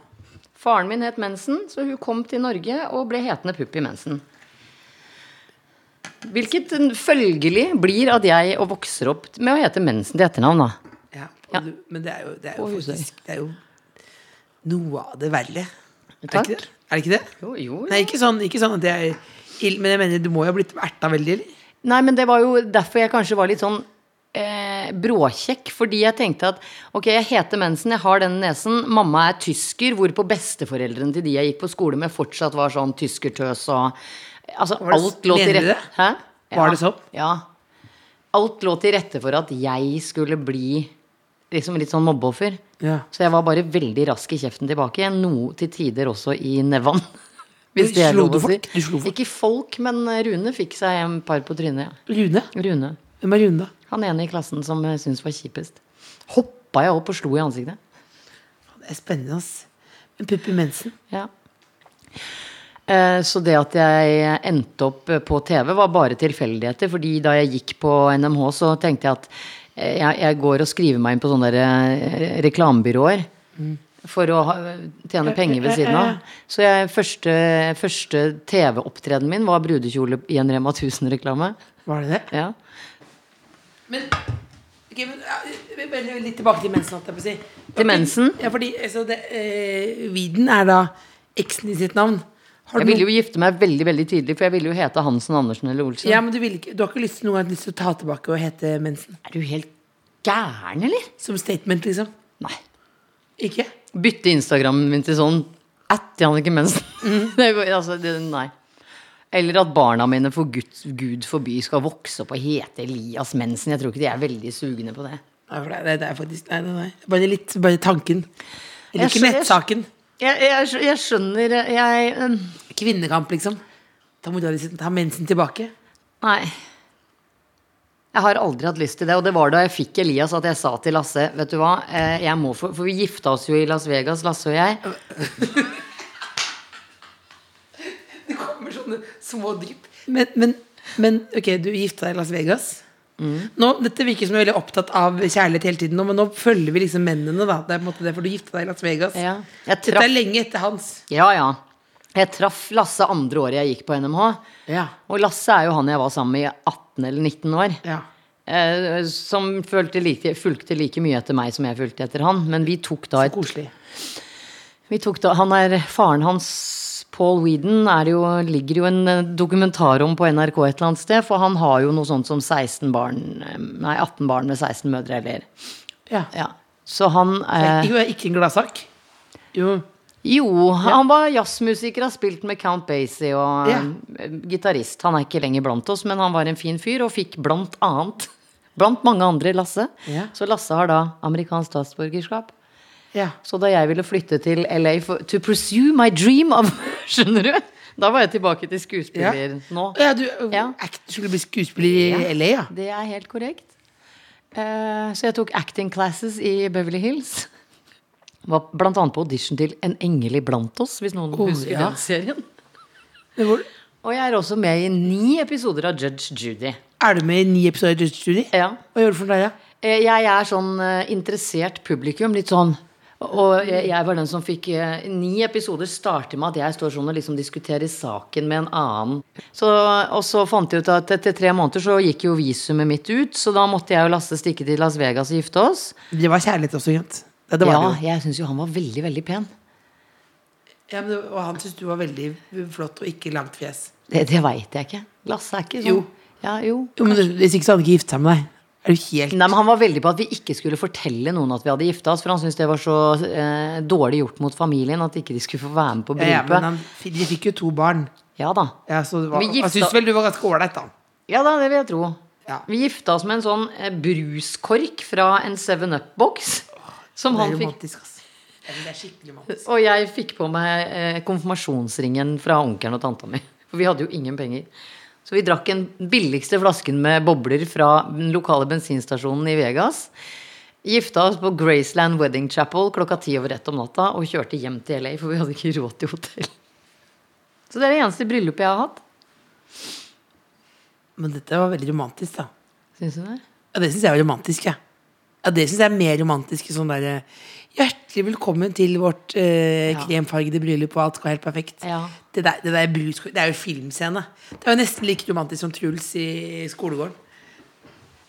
Faren min het Mensen, så hun kom til Norge og ble hetende Puppi Mensen. Hvilket følgelig blir at jeg og vokser opp med å hete Mensen til etternavn, da. Ja, Ja. Du, men det er jo, det er jo faktisk Det er jo noe av det verre. Er det ikke det? Er det ikke det? Jo, jo, Nei, ikke sånn, ikke sånn at jeg er ild, men jeg mener du må jo ha blitt erta veldig, eller? Nei, men det var jo derfor jeg kanskje var litt sånn eh, bråkjekk, fordi jeg tenkte at ok, jeg heter Mensen, jeg har den nesen, mamma er tysker, hvorpå besteforeldrene til de jeg gikk på skole med, fortsatt var sånn tyskertøs og Altså, det- alt lå til rette. Hæ? Ja, Var det sånn? Ja. Alt lå til rette for at jeg skulle bli liksom litt sånn mobbeoffer. Ja. Så jeg var bare veldig rask i kjeften tilbake. Noe til tider også i nevan. Hvis det er lov å si. folk? Folk? Ikke folk, men Rune fikk seg en par på trynet. Ja. Rune? Rune. Hvem er Rune. Han ene i klassen som jeg syntes var kjipest. Hoppa jeg opp og slo i ansiktet. Det er spennende, ass. pupp i Mensen Ja. Eh, Så det at jeg endte opp på TV, var bare tilfeldigheter. Fordi da jeg gikk på NMH, så tenkte jeg at eh, jeg, jeg går og skriver meg inn på sånne eh, reklamebyråer. For å tjene penger ved siden av. Så jeg, første, første TV-opptredenen min var brudekjole i en Rema 1000-reklame. Var det det? Ja. Men, okay, men vi- bare litt tilbake til mensen. holdt jeg på å si. Til mensen? Ja, fordi altså, det, eh, Viden er da eksen i sitt navn. Har Jeg ville jo gifte meg veldig veldig tidlig, for jeg ville jo hete Hansen, Andersen eller Olsen. ja, men du, ikke, du har ikke lyst til noen gang lyst til å ta tilbake og hete Mensen? Er du helt gæren, eller? Som statement, liksom? Nei. Ikke? Bytte Instagrammen min til sånn at Jannicke Mensen. Mm. altså, det, nei. Eller at barna mine for Gud, Gud forby skal vokse opp og hete Elias Mensen. Jeg tror ikke de er veldig sugne på det. Nei, for det, det, er faktisk Nei, nei, nei. Bare litt Bare tanken. Eller Jeg ikke nettsaken. Jeg, jeg, jeg skjønner Jeg um, Kvinnekamp, liksom. Ta, mora di ta mensen tilbake. Nei. Jeg har aldri hatt lyst til det. Og det var da jeg fikk Elias at jeg sa til Lasse Vet du hva, eh, jeg må få For vi gifta oss jo i Las Vegas, Lasse og jeg. Det kommer sånne små drypp. Men, men, men ok, du gifta deg i Las Vegas. Mm. Nå, dette virker som jeg er veldig opptatt av kjærlighet hele tiden, nå, men nå følger vi liksom mennene. da Det er på en måte det, For du gifta deg i Las Vegas. Ja. Jeg Dette er lenge etter hans. Ja, ja. Jeg traff Lasse andre året jeg gikk på NMH. Ja. Og Lasse er jo han jeg var sammen med i 18 eller 19 år. ja. Eh, som følte like, fulgte like mye etter meg som jeg fulgte etter han. Men vi tok da Så koselig. vi tok da, Han er faren hans, Paul Weedon, er jo, ligger jo en eh, dokumentar om på NRK et eller annet sted. For han har jo noe sånt som 16 barn eh, Nei, 18 barn med 16 mødre, eller Ja. Ja. Så han eh, Ikke, ikke en gladsak. Jo. Jo, han var jazzmusiker, har spilt med Count Basie og Ja. eh, gitarist. Han er ikke lenger blant oss, men han var en fin fyr og fikk blant annet, blant mange andre, Lasse. Ja. Så Lasse har da amerikansk statsborgerskap. Ja. Så da jeg ville flytte til LA for, to pursue my dream of Skjønner du? Da var jeg tilbake til skuespiller nå. ja, du Ja. act, skulle bli skuespiller i LA, ja. Det er helt korrekt. Uh, så jeg tok acting classes i Beverly Hills. Var blant annet på audition til En engel iblant oss, hvis noen Oh, husker ja. den serien. Det var... Og jeg er også med i ni episoder av Judge Judy. er du med i ni episoder av Judge Judy? Ja. Hva gjør du for deg, da? Eh, Jeg er sånn eh, interessert publikum, litt sånn. Og jeg var den som fikk eh, Ni episoder starter med at jeg står sånn og liksom diskuterer saken med en annen. Så, og så fant jeg ut at etter tre måneder så gikk jo visumet mitt ut, så da måtte jeg og Lasse stikke til Las Vegas og gifte oss. Det var kjærlighet også, Jent. Ja, det var Ja, det jo. jeg syns jo han var veldig, veldig pen. Ja, men og han syntes du var veldig flott og ikke langt fjes. Det, det veit jeg ikke. Lasse er ikke sånn. Jo. Ja, jo. Jo, men Hvis ikke så hadde han ikke gifta seg med deg. Er du helt Nei, men Han var veldig på at vi ikke skulle fortelle noen at vi hadde gifta oss, for han syntes det var så eh, dårlig gjort mot familien at ikke de skulle få være med på ja, ja, men han, De fikk jo to barn. Ja da. Ja, så det var, gifta- Han syntes vel du var ganske ålreit, da. Ja da, det vil jeg tro. Ja. Vi gifta oss med en sånn eh, bruskork fra en 7-Up-boks. Som Det er han fikk. romantisk, men det er skikkelig romantisk. Og jeg fikk på meg eh, konfirmasjonsringen fra onkelen og tanta mi. For vi hadde jo ingen penger. Så vi drakk den billigste flasken med bobler fra den lokale bensinstasjonen i Vegas. Gifta oss på Graceland Wedding Chapel klokka ti over ett om natta og kjørte hjem til LA, for vi hadde ikke råd til hotell. Så det er det eneste bryllupet jeg har hatt. Men dette var veldig romantisk, da. Syns du det? Ja, det syns jeg var romantisk, ja. Ja, det syns jeg er mer romantisk i sånn derre Hjertelig velkommen til vårt eh, Ja. kremfargede bryllup, og alt skal være helt perfekt. Ja. Det, der, det, der brus, det er jo filmscene. Det er jo nesten like romantisk som Truls i skolegården.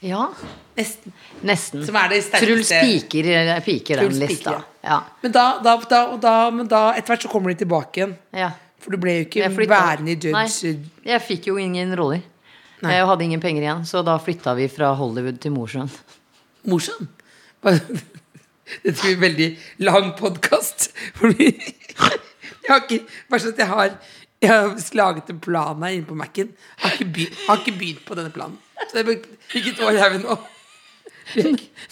Ja. Nesten. Nesten. Som det sterkeste- Truls piker, eh, piker Truls den lista. ja. Ja. Men da, da, da, men da etter hvert så kommer de tilbake igjen. ja. For du ble jo ikke værende i Judge Nei, jeg fikk jo ingen roller. Nei. Jeg hadde ingen penger igjen, så da flytta vi fra Hollywood til Mosjøen. Morsom. Dette blir en veldig lang podkast. Jeg har ikke Bare sånn at jeg har Jeg har laget en plan her inne på Mac-en. Har ikke begynt, har ikke begynt på denne planen. Så det ikke Hvilket år er vi nå?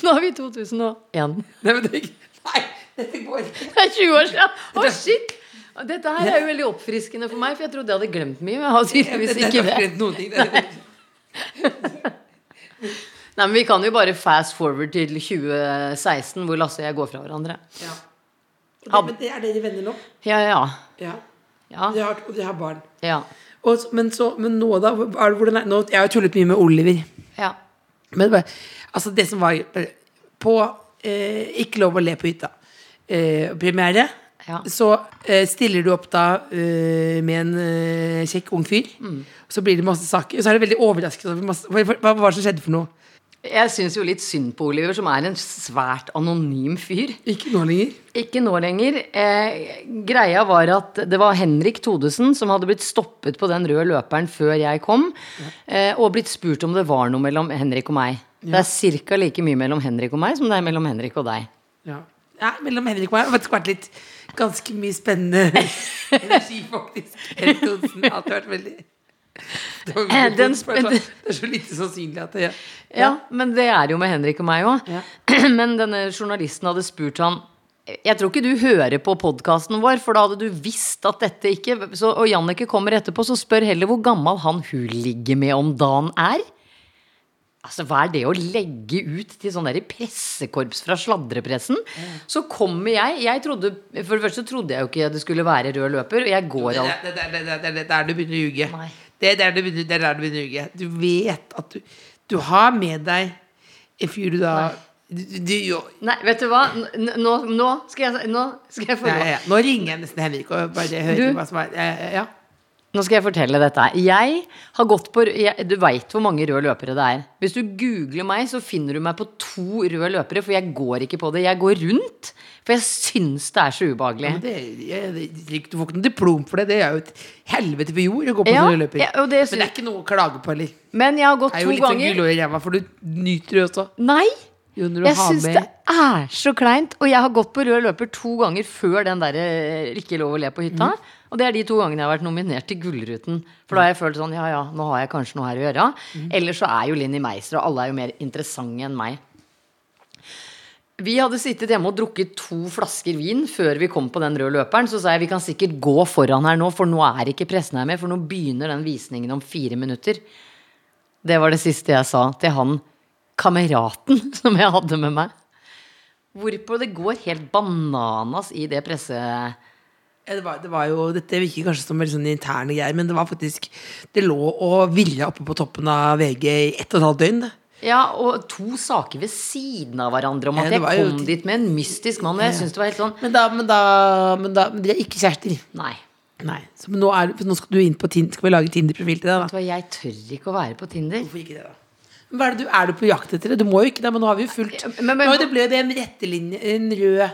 Nå er vi i 2001. Nei, det, nei, dette går ikke. Det er 20 år siden! Å, shit! Dette her er jo veldig oppfriskende for meg, for jeg trodde jeg hadde glemt mye. Men jeg har tydeligvis ikke det. Nei, men Vi kan jo bare fast forward til 2016, hvor Lasse og jeg går fra hverandre. Ja. Det, men det er dere venner nå? Ja, ja. Ja. ja, De, har, de har barn. ja, Og, men, så, men nå, da? Er det, hvordan er, nå, jeg har jo tullet mye med Oliver. ja. Men altså det som var På eh, Ikke lov å le på hytta eh, premiere Ja. Så eh, stiller du opp da eh, Med en eh, kjekk ung fyr Så blir det masse saker Og så er det veldig overraskende over hva, hva, hva som skjedde for noe? Jeg syns jo litt synd på Oliver, som er en svært anonym fyr. Ikke nå lenger Ikke nå lenger. Eh, greia var at det var Henrik Todesen som hadde blitt stoppet på den røde løperen før jeg kom, eh, og blitt spurt om det var noe mellom Henrik og meg. Det er ca. like mye mellom Henrik og meg som det er mellom Henrik og deg. ja. ja, mellom Henrik og meg Det har vært litt Ganske mye spennende Energi faktisk Henrik Todesen har alltid vært veldig det, Eh, den det, er så, er lite sannsynlig at det Ja, men det er jo med Henrik og meg òg. Ja. Men denne journalisten hadde spurt han Jeg tror ikke du hører på podkasten vår, for da hadde du visst at dette ikke så, Og Jannicke kommer etterpå, så spør heller hvor gammel han hun ligger med om dagen er. Altså, Hva er det å legge ut til sånn der pressekorps fra sladrepressen? Så kommer jeg jeg trodde, For det første trodde jeg jo ikke det skulle være rød løper. Og jeg går alt er det er der du begynner å ljuge. Nei. Det er der du begynner, det du vet at du Du har med deg en fyr du da du, du, Nei, vet du hva? Nå, nå, skal jeg, nå skal jeg få ja, lov. ja. Nå ringer jeg nesten Henrik og bare hører hva som er ja, ja. Nå skal jeg fortelle dette. Jeg har gått på jeg, Du veit hvor mange røde løpere det er. Hvis du googler meg, så finner du meg på to røde løpere, for jeg går ikke på det. Jeg går rundt, for jeg syns det er så ubehagelig. Men det, jeg, det, du får ikke noe diplom for det. Det er jo et helvete på jord å gå på Ja, røde løper. ja, det Men det er ikke noe å klage på heller. Men jeg har gått to ganger. Det er jo litt sånn gull i ræva, for du nyter det også. Nei! Jo, Jeg syns det er så kleint. Og jeg har gått på rød løper to ganger før den derre Ikke lov å le på hytta. Mm. Og det er de to gangene jeg har vært nominert til Gullruten. For da har jeg følt sånn ja ja, nå har jeg kanskje noe her å gjøre. Mm. Ellers så er jo Linni Meister, og alle er jo mer interessante enn meg. Vi hadde sittet hjemme og drukket to flasker vin før vi kom på den røde løperen. Så sa jeg vi kan sikkert gå foran her nå, for nå er ikke pressen her mer. For nå begynner den visningen om fire minutter. Det var det siste jeg sa til han kameraten som jeg hadde med meg. Hvorpå det går helt bananas i det presse... Ja, det, var, det var jo, Dette virker kanskje som en sånn interne greier, men det var faktisk Det lå og ville oppe på toppen av VG i ett og et halvt døgn. Ja, og to saker ved siden av hverandre om at ja, jeg kom dit med en mystisk mann. Og jeg synes det var helt sånn Men da, men da, men da men De er ikke kjærester. Nei. Nei. Så men nå, er, nå skal du inn på Tinder, skal vi lage Tinder-profil til deg, Vet da. du hva, jeg tør ikke å være på Tinder. Hvorfor ikke det, da? Hva er, det du, er du på jakt etter det? Du må jo ikke det, men nå har vi jo fulgt Men- men- nå, Det ble jo det en rettelinje, en rød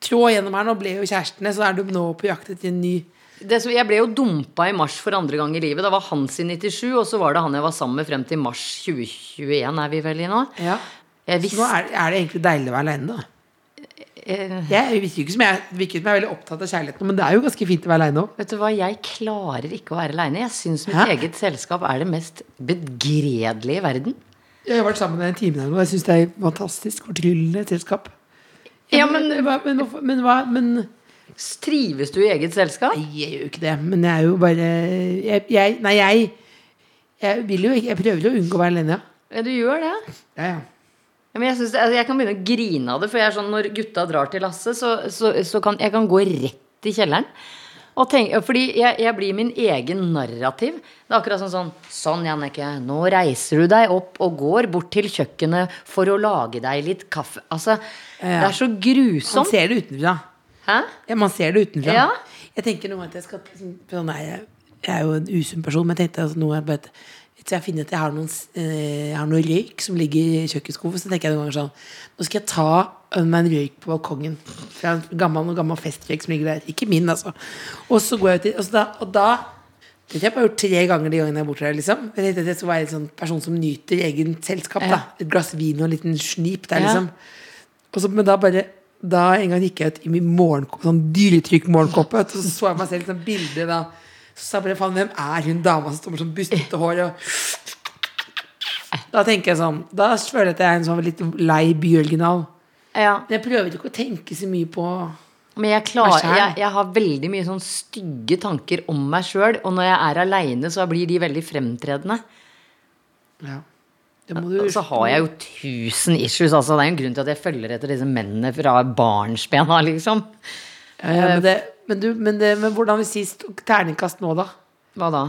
tråd gjennom her. Nå ble jo kjærestene, så er du nå på jakt etter en ny Det som, jeg ble jo dumpa i mars for andre gang i livet. Da var han sin 97, og så var det han jeg var sammen med frem til mars 2021, er vi vel i nå. Ja. Så nå er, er det egentlig deilig å være aleine, da. eh, Jeg virker ikke som jeg, virker som jeg er veldig opptatt av kjærligheten, men det er jo ganske fint å være aleine òg. Vet du hva, jeg klarer ikke å være aleine. Jeg syns mitt Hæ? eget selskap er det mest begredelige i verden. Jeg har vært sammen med en time der nå. Jeg syns det er fantastisk. Fortryllende selskap. Ja, men men, men Men trives du i eget selskap? Nei, jeg gjør jo ikke det. Men jeg er jo bare jeg, jeg, Nei, jeg Jeg vil jo Jeg prøver å unngå å være alene, ja. Du gjør det. ja, ja. Ja, men jeg, synes, altså, jeg kan begynne å grine av det, for sånn, når gutta drar til Lasse, så, så, så kan jeg kan gå rett i kjelleren. Og tenke, fordi jeg, jeg blir min egen narrativ. Det er akkurat sånn sånn Sånn, Jannicke. Nå reiser du deg opp og går bort til kjøkkenet for å lage deg litt kaffe. Altså, det er så Man ser det utenfra. Hæ? Ja, man ser det utenfra. Ja. Jeg tenker ganger at jeg skal liksom, sånn, nei, jeg, er jo en usunn person, men jeg tenkte altså, bare at så jeg finner at jeg har noen, eh, jeg har noe røyk som ligger i kjøkkenskuffen. Så tenker jeg noen ganger sånn Nå skal jeg ta meg en røyk på balkongen. Fra en gammel, gammel festrøyk som ligger der. Ikke min, altså. Og så går jeg ut Og, da, og da Det har jeg bare gjort tre ganger de gangene jeg er borte her. Liksom. Jeg tenkte at jeg skulle være en sånn person som nyter egen selskap. Da. Et glass vin og en liten snip der, Ja. liksom. Og så, men da bare Da en gang gikk jeg ut i min morgenkoppe sånn dyretrykk-morgenkoppe, og så så jeg meg selv i sånn bilde da. Så sa jeg bare faen, hvem er hun dama som står med sånn bustete hår og Da tenker jeg sånn Da føler jeg at jeg er en sånn litt lei byoriginal. Ja. Men jeg prøver ikke å tenke så mye på Men jeg, klarer, jeg, jeg har veldig mye sånn stygge tanker om meg sjøl. Og når jeg er aleine, så blir de veldig fremtredende. Ja. Det må du Og så har jeg jo tusen issues. Altså, det er jo en grunn til at jeg følger etter disse mennene fra barnsbena, liksom. ja, ja, men, det, men, du, men, det, men hvordan vil si terningkast nå, da? Hva da?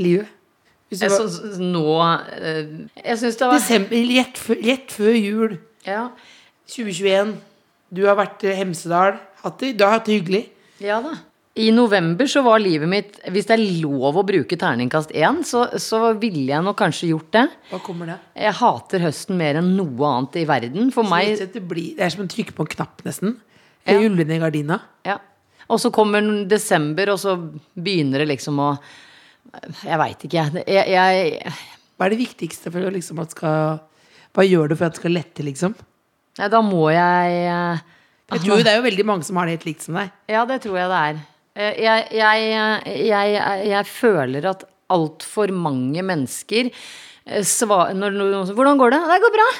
Livet? Jeg, så, nå eh, Jeg syns det var desember, rett, før, jul ja, 2021. Du har vært i Hemsedal. Hatt det, du har hatt det hyggelig. ja da. I november så var livet mitt Hvis det er lov å bruke terningkast én, så, så ville jeg nok kanskje gjort det. Hva kommer det? Jeg hater høsten mer enn noe annet i verden. For meg blir, det er som å trykke på en knapp, nesten. Jeg Ja. ruller ned gardina. Ja. Og så kommer desember, og så begynner det liksom å Jeg veit ikke, jeg. jeg, Hva er det viktigste for liksom at skal Hva gjør du for at det skal lette, liksom? Nei, da må jeg da Jeg tror det er jo veldig mange som har det helt likt som deg. Ja, det tror jeg det er. Eh, Jeg, jeg, jeg, jeg føler at altfor mange mennesker svarer når, når sier 'Hvordan går det?' 'Det går bra'.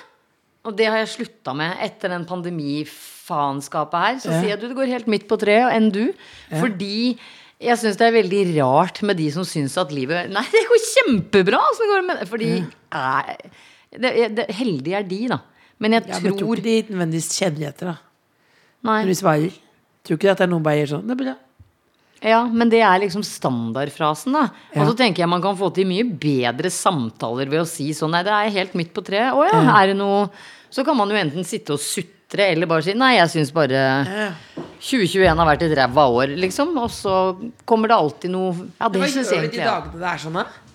Og det har jeg slutta med etter den pandemifaenskapet her. Så Ja. sier jeg du, det går helt midt på treet enn du. Fordi jeg syns det er veldig rart med de som syns at livet Nei, det går kjempebra! Det går med? Fordi ja. det, det, Heldige er de, da. Men jeg Ja, men tror tror ikke de nødvendigvis kjenner etter, da. Nei. Når de svarer. Tror ikke at det er noen bare gjør sånn. Det er bra. Ja, men det er liksom standardfrasen, da. Ja. Og så tenker jeg man kan få til mye bedre samtaler ved å si sånn Nei, det er helt midt på treet. Å ja, er det noe Så kan man jo enten sitte og sutre eller bare si Nei, jeg syns bare 2021 har vært et ræva år, liksom. Og så kommer det alltid noe Ja, det Hva syns gjør du egentlig de jeg. dagene det er sånn, da?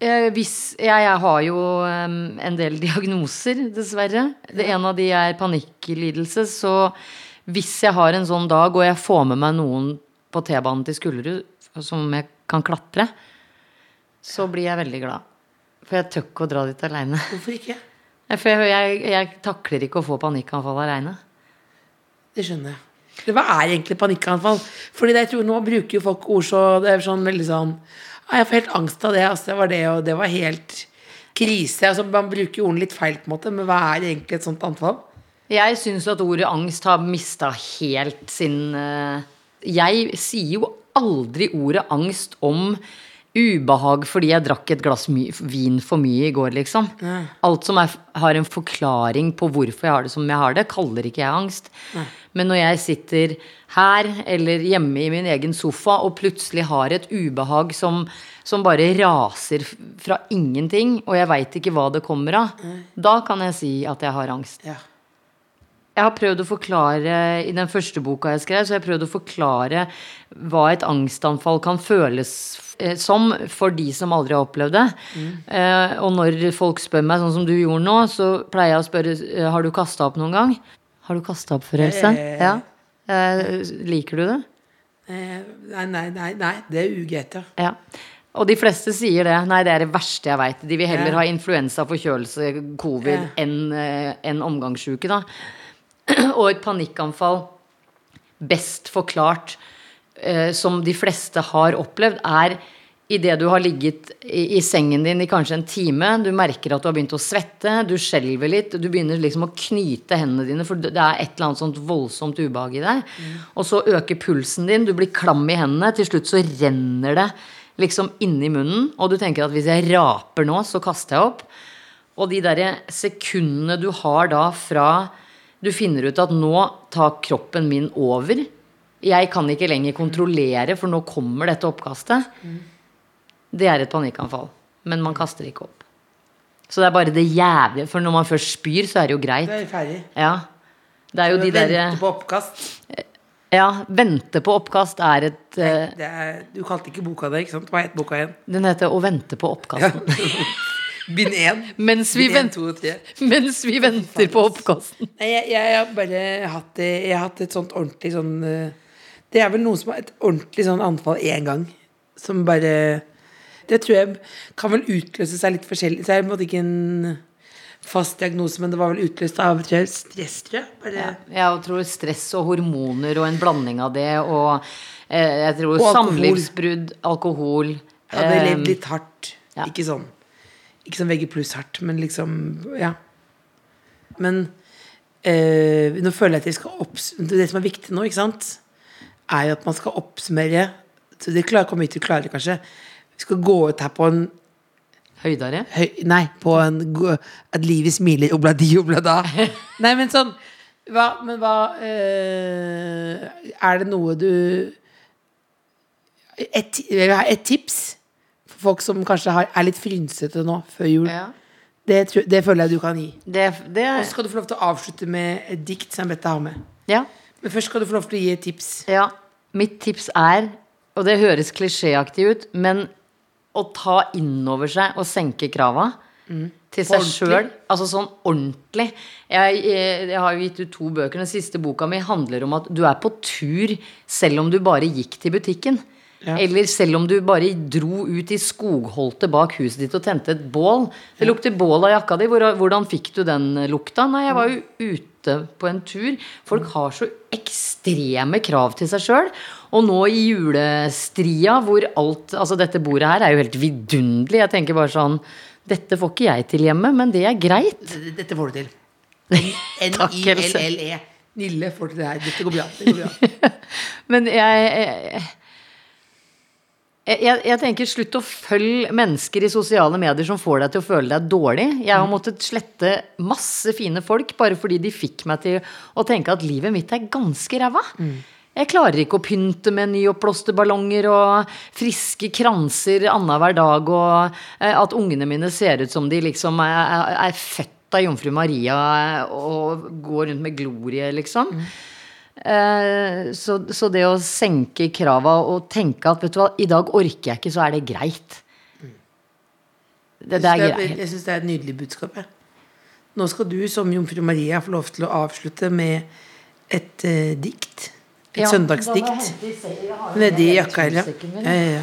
Eh, hvis, jeg, jeg har jo um, en del diagnoser, dessverre. Det ene av de er panikklidelse. Så hvis jeg har en sånn dag, og jeg får med meg noen på T-banen til Skullerud som jeg kan klatre, så blir jeg veldig glad. For jeg tør ikke å dra dit aleine. Hvorfor ikke? For jeg, jeg, jeg takler ikke å få panikkanfall aleine. Det skjønner jeg. Hva er egentlig panikkanfall? Fordi det, jeg tror Nå bruker jo folk ord så Det er sånn veldig sånn «Ah, Jeg får helt angst av det. Altså, det var det, og det var helt krise. Altså, man bruker ordene litt feil, på en måte, men hva er egentlig et sånt anfall? Jeg syns at ordet angst har mista helt sin eh, Jeg sier jo aldri ordet angst om ubehag fordi jeg drakk et glass vin for mye i går, liksom. Alt som er, har en forklaring på hvorfor jeg har det som jeg har det, kaller ikke jeg angst. Men når jeg sitter her eller hjemme i min egen sofa og plutselig har et ubehag som, som bare raser fra ingenting, og jeg veit ikke hva det kommer av, da kan jeg si at jeg har angst. Ja. Jeg har prøvd å forklare I den første boka jeg skrev, så har jeg prøvd å forklare hva et angstanfall kan føles eh, som for de som aldri har opplevd det. Eh, og når folk spør meg, sånn som du gjorde nå, så pleier jeg å spørre eh, Har du kasta opp noen gang. Har du kasta opp for helse? Eh. Ja. Eh, liker du det? Nei, nei, nei, nei, det er ugreit, ja. Og de fleste sier det. Nei, det er det verste jeg veit. De vil heller Ja. ha influensa, forkjølelse, covid enn en omgangssjuke, da. Og et panikkanfall, best forklart, eh, som de fleste har opplevd, er idet du har ligget i, i sengen din i kanskje en time, du merker at du har begynt å svette, du skjelver litt, du begynner liksom å knyte hendene dine, for det er et eller annet sånt voldsomt ubehag i deg. Og så øker pulsen din, du blir klam i hendene, til slutt så renner det liksom inni munnen, og du tenker at hvis jeg raper nå, så kaster jeg opp. Og de derre sekundene du har da fra du finner ut at nå tar kroppen min over. Jeg kan ikke lenger kontrollere, for nå kommer dette oppkastet. Det er et panikkanfall. Men man kaster ikke opp. Så det er bare det jævlige For når man først spyr, så er det jo greit. Det er ferdig. Ja. Det er jo de Vente på oppkast. Ja, vente på oppkast er et Nei, Det er, du kalte ikke boka det, ikke sant? Hva het boka igjen? Den heter 'Å vente på oppkasten'. Bind én. Mens vi Bind venter. Mens vi venter på oppkasten. Nei, jeg, jeg har bare hatt, det- jeg har hatt et sånt ordentlig sånn eh, Det er vel noen som har et ordentlig sånn anfall én gang Som bare Det tror jeg kan vel utløse seg litt forskjellig. Så det er på en måte ikke en fast diagnose, men det var vel utløst av tror jeg, stress, tror jeg. Bare, Jeg tror stress og hormoner og en blanding av det, og eh, jeg tror Og alkohol. samlivsbrudd, alkohol Jeg hadde eh, levd litt hardt. ja. Ikke sånn Ikke sånn VG pluss hardt, men liksom Ja. Men eh, nå føler jeg at jeg skal opps... Det som er viktig nå, ikke sant, er jo at man skal oppsummere Så det klarer, kommer vi til å klare, kanskje. Vi skal gå ut her på en Høydare? høy, Nei, på en At livet smiler, obladi, oblada. Nei, men sånn hva, Men hva eh, Er det noe du et, Jeg har et tips folk som kanskje har, er litt frynsete nå før jul. Ja. Det, tror- det føler jeg du kan gi. Det, det Og så skal du få lov til å avslutte med et dikt som Bette har med. Ja. Men først skal du få lov til å gi et tips. Ja, mitt tips er, og det høres klisjéaktig ut, men å ta innover seg og senke krava til seg Ordentlig. sjøl. Altså sånn ordentlig. Jeg, jeg, jeg har jo gitt ut to bøker. Den siste boka mi handler om at du er på tur selv om du bare gikk til butikken. Ja. Eller selv om du bare dro ut i skogholtet bak huset ditt og tente et bål. Det lukter bål av jakka di. Hvordan fikk du den lukta? Nei, jeg var jo ute på en tur. Folk har så ekstreme krav til seg sjøl. Og nå i julestria hvor alt Altså, dette bordet her er jo helt vidunderlig. Jeg tenker bare sånn Dette får ikke jeg til hjemme, men det er greit. Dette får du til. N-I-L-L-E. Nille får til det her. Dette går bra. Det går bra. Men jeg, jeg, jeg, jeg tenker slutt å følge mennesker i sosiale medier som får deg til å føle deg dårlig. Jeg har måttet slette masse fine folk bare fordi de fikk meg til å tenke at livet mitt er ganske ræva. Jeg klarer ikke å pynte med nyoppblåste og friske kranser annenhver dag, og eh, at ungene mine ser ut som de liksom er, er, er født av jomfru Maria og går rundt med glorie, liksom. Eh, så, så det å senke krava og tenke at vet du hva, i dag orker jeg ikke, så er det greit. Det, det er Jeg greit. syns det er et nydelig budskap. Jeg. Nå skal du som jomfru Maria få lov til å avslutte med et uh, dikt. Et søndagsdikt. Nedi jakka? Ja, ja, ja.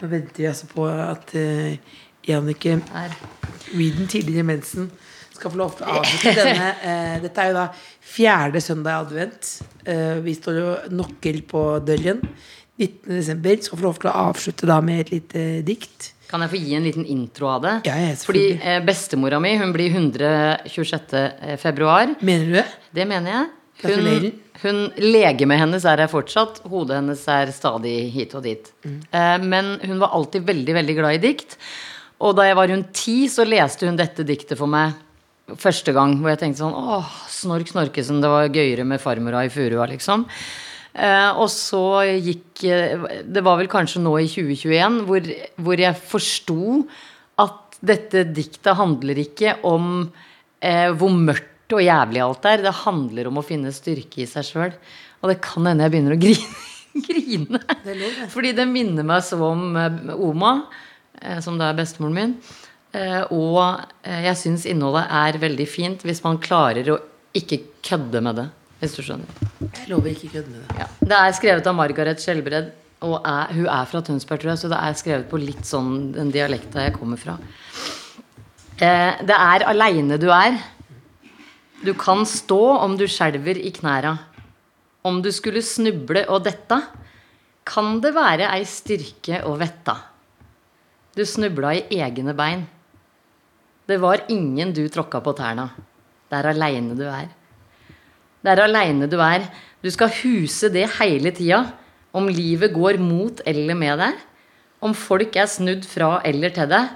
Nå venter jeg altså på at uh, Jannicke. Weeden tidligere mensen skal få lov til å avslutte denne. eh, dette er jo da fjerde søndag i advent. Eh, vi står jo nokkel på døren. 19. desember. Skal få lov til å avslutte da med et lite dikt. Kan jeg få gi en liten intro av det? Ja, jeg Fordi eh, bestemora mi hun blir 126. februar. Mener du det? Det mener jeg. Hun, hun Legemet hennes er her fortsatt. Hodet hennes er stadig hit og dit. Eh, men hun var alltid veldig, veldig glad i dikt. Og da jeg var rundt ti, så leste hun dette diktet for meg første gang. Hvor jeg tenkte sånn Åh, Snork Snorkesen, det var gøyere med farmora i furua, liksom. Eh, og så gikk eh, Det var vel kanskje nå i 2021 hvor, hvor jeg forsto at dette diktet handler ikke om eh, hvor mørkt og jævlig alt er. Det handler om å finne styrke i seg sjøl. Og det kan hende jeg begynner å grine. grine. det. Fordi det minner meg så om eh, Oma, eh, som da er bestemoren min. Eh, og eh, jeg syns innholdet er veldig fint hvis man klarer å ikke kødde med det. Hvis du skjønner. Jeg lover ikke kødde med det. Ja. Det er skrevet av Margaret Skjelbred, og er, hun er fra Tønsberg, tror jeg, så det er skrevet på litt sånn den dialekta jeg kommer fra. Eh, det er aleine du er. Du kan stå om du skjelver i knæra. Om du skulle snuble og detta, kan det være ei styrke å vetta. Du snubla i egne bein. Det var ingen du tråkka på tærne. Det er aleine du er. Det er aleine du er. Du skal huse det hele tida. Om livet går mot eller med deg. Om folk er snudd fra eller til deg.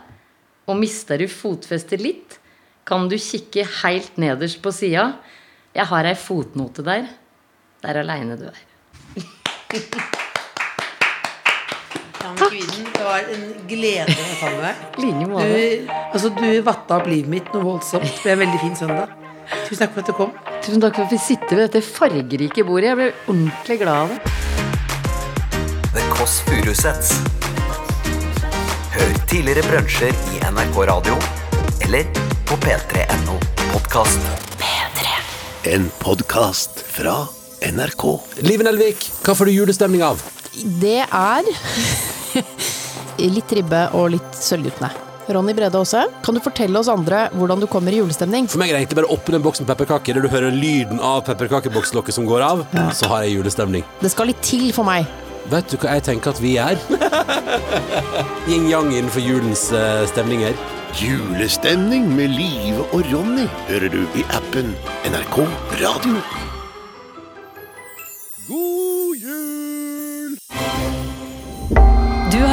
Og mister du fotfestet litt, kan du kikke helt nederst på sida. Jeg har ei fotnote der. Det er aleine du er. Jannicke kvinnen. det var en glede å ta med deg. Like måte. Du, altså, du vatta opp livet mitt noe voldsomt. Det ble en veldig fin søndag. Tusen takk for at du kom. Tusen takk for at vi sitter ved dette fargerike bordet. Jeg ble ordentlig glad av det. The Kåss Furuseths. Hør tidligere brunsjer i NRK Radio eller på p3.no podkast. En podkast fra NRK. Liven Nelvik, hva får du julestemning av? Det er litt ribbe og litt sølvguttene. Ronny Brede Aase, kan du fortelle oss andre hvordan du kommer i julestemning? For meg er det egentlig bare å åpne en boks med pepperkaker, der du hører lyden av pepperkakebokslokket som går av, så har jeg julestemning. Det skal litt til for meg. Vet du hva jeg tenker at vi er? Yin-yang innenfor julens uh, stemninger. Julestemning med Live og Ronny hører du i appen NRK Radio.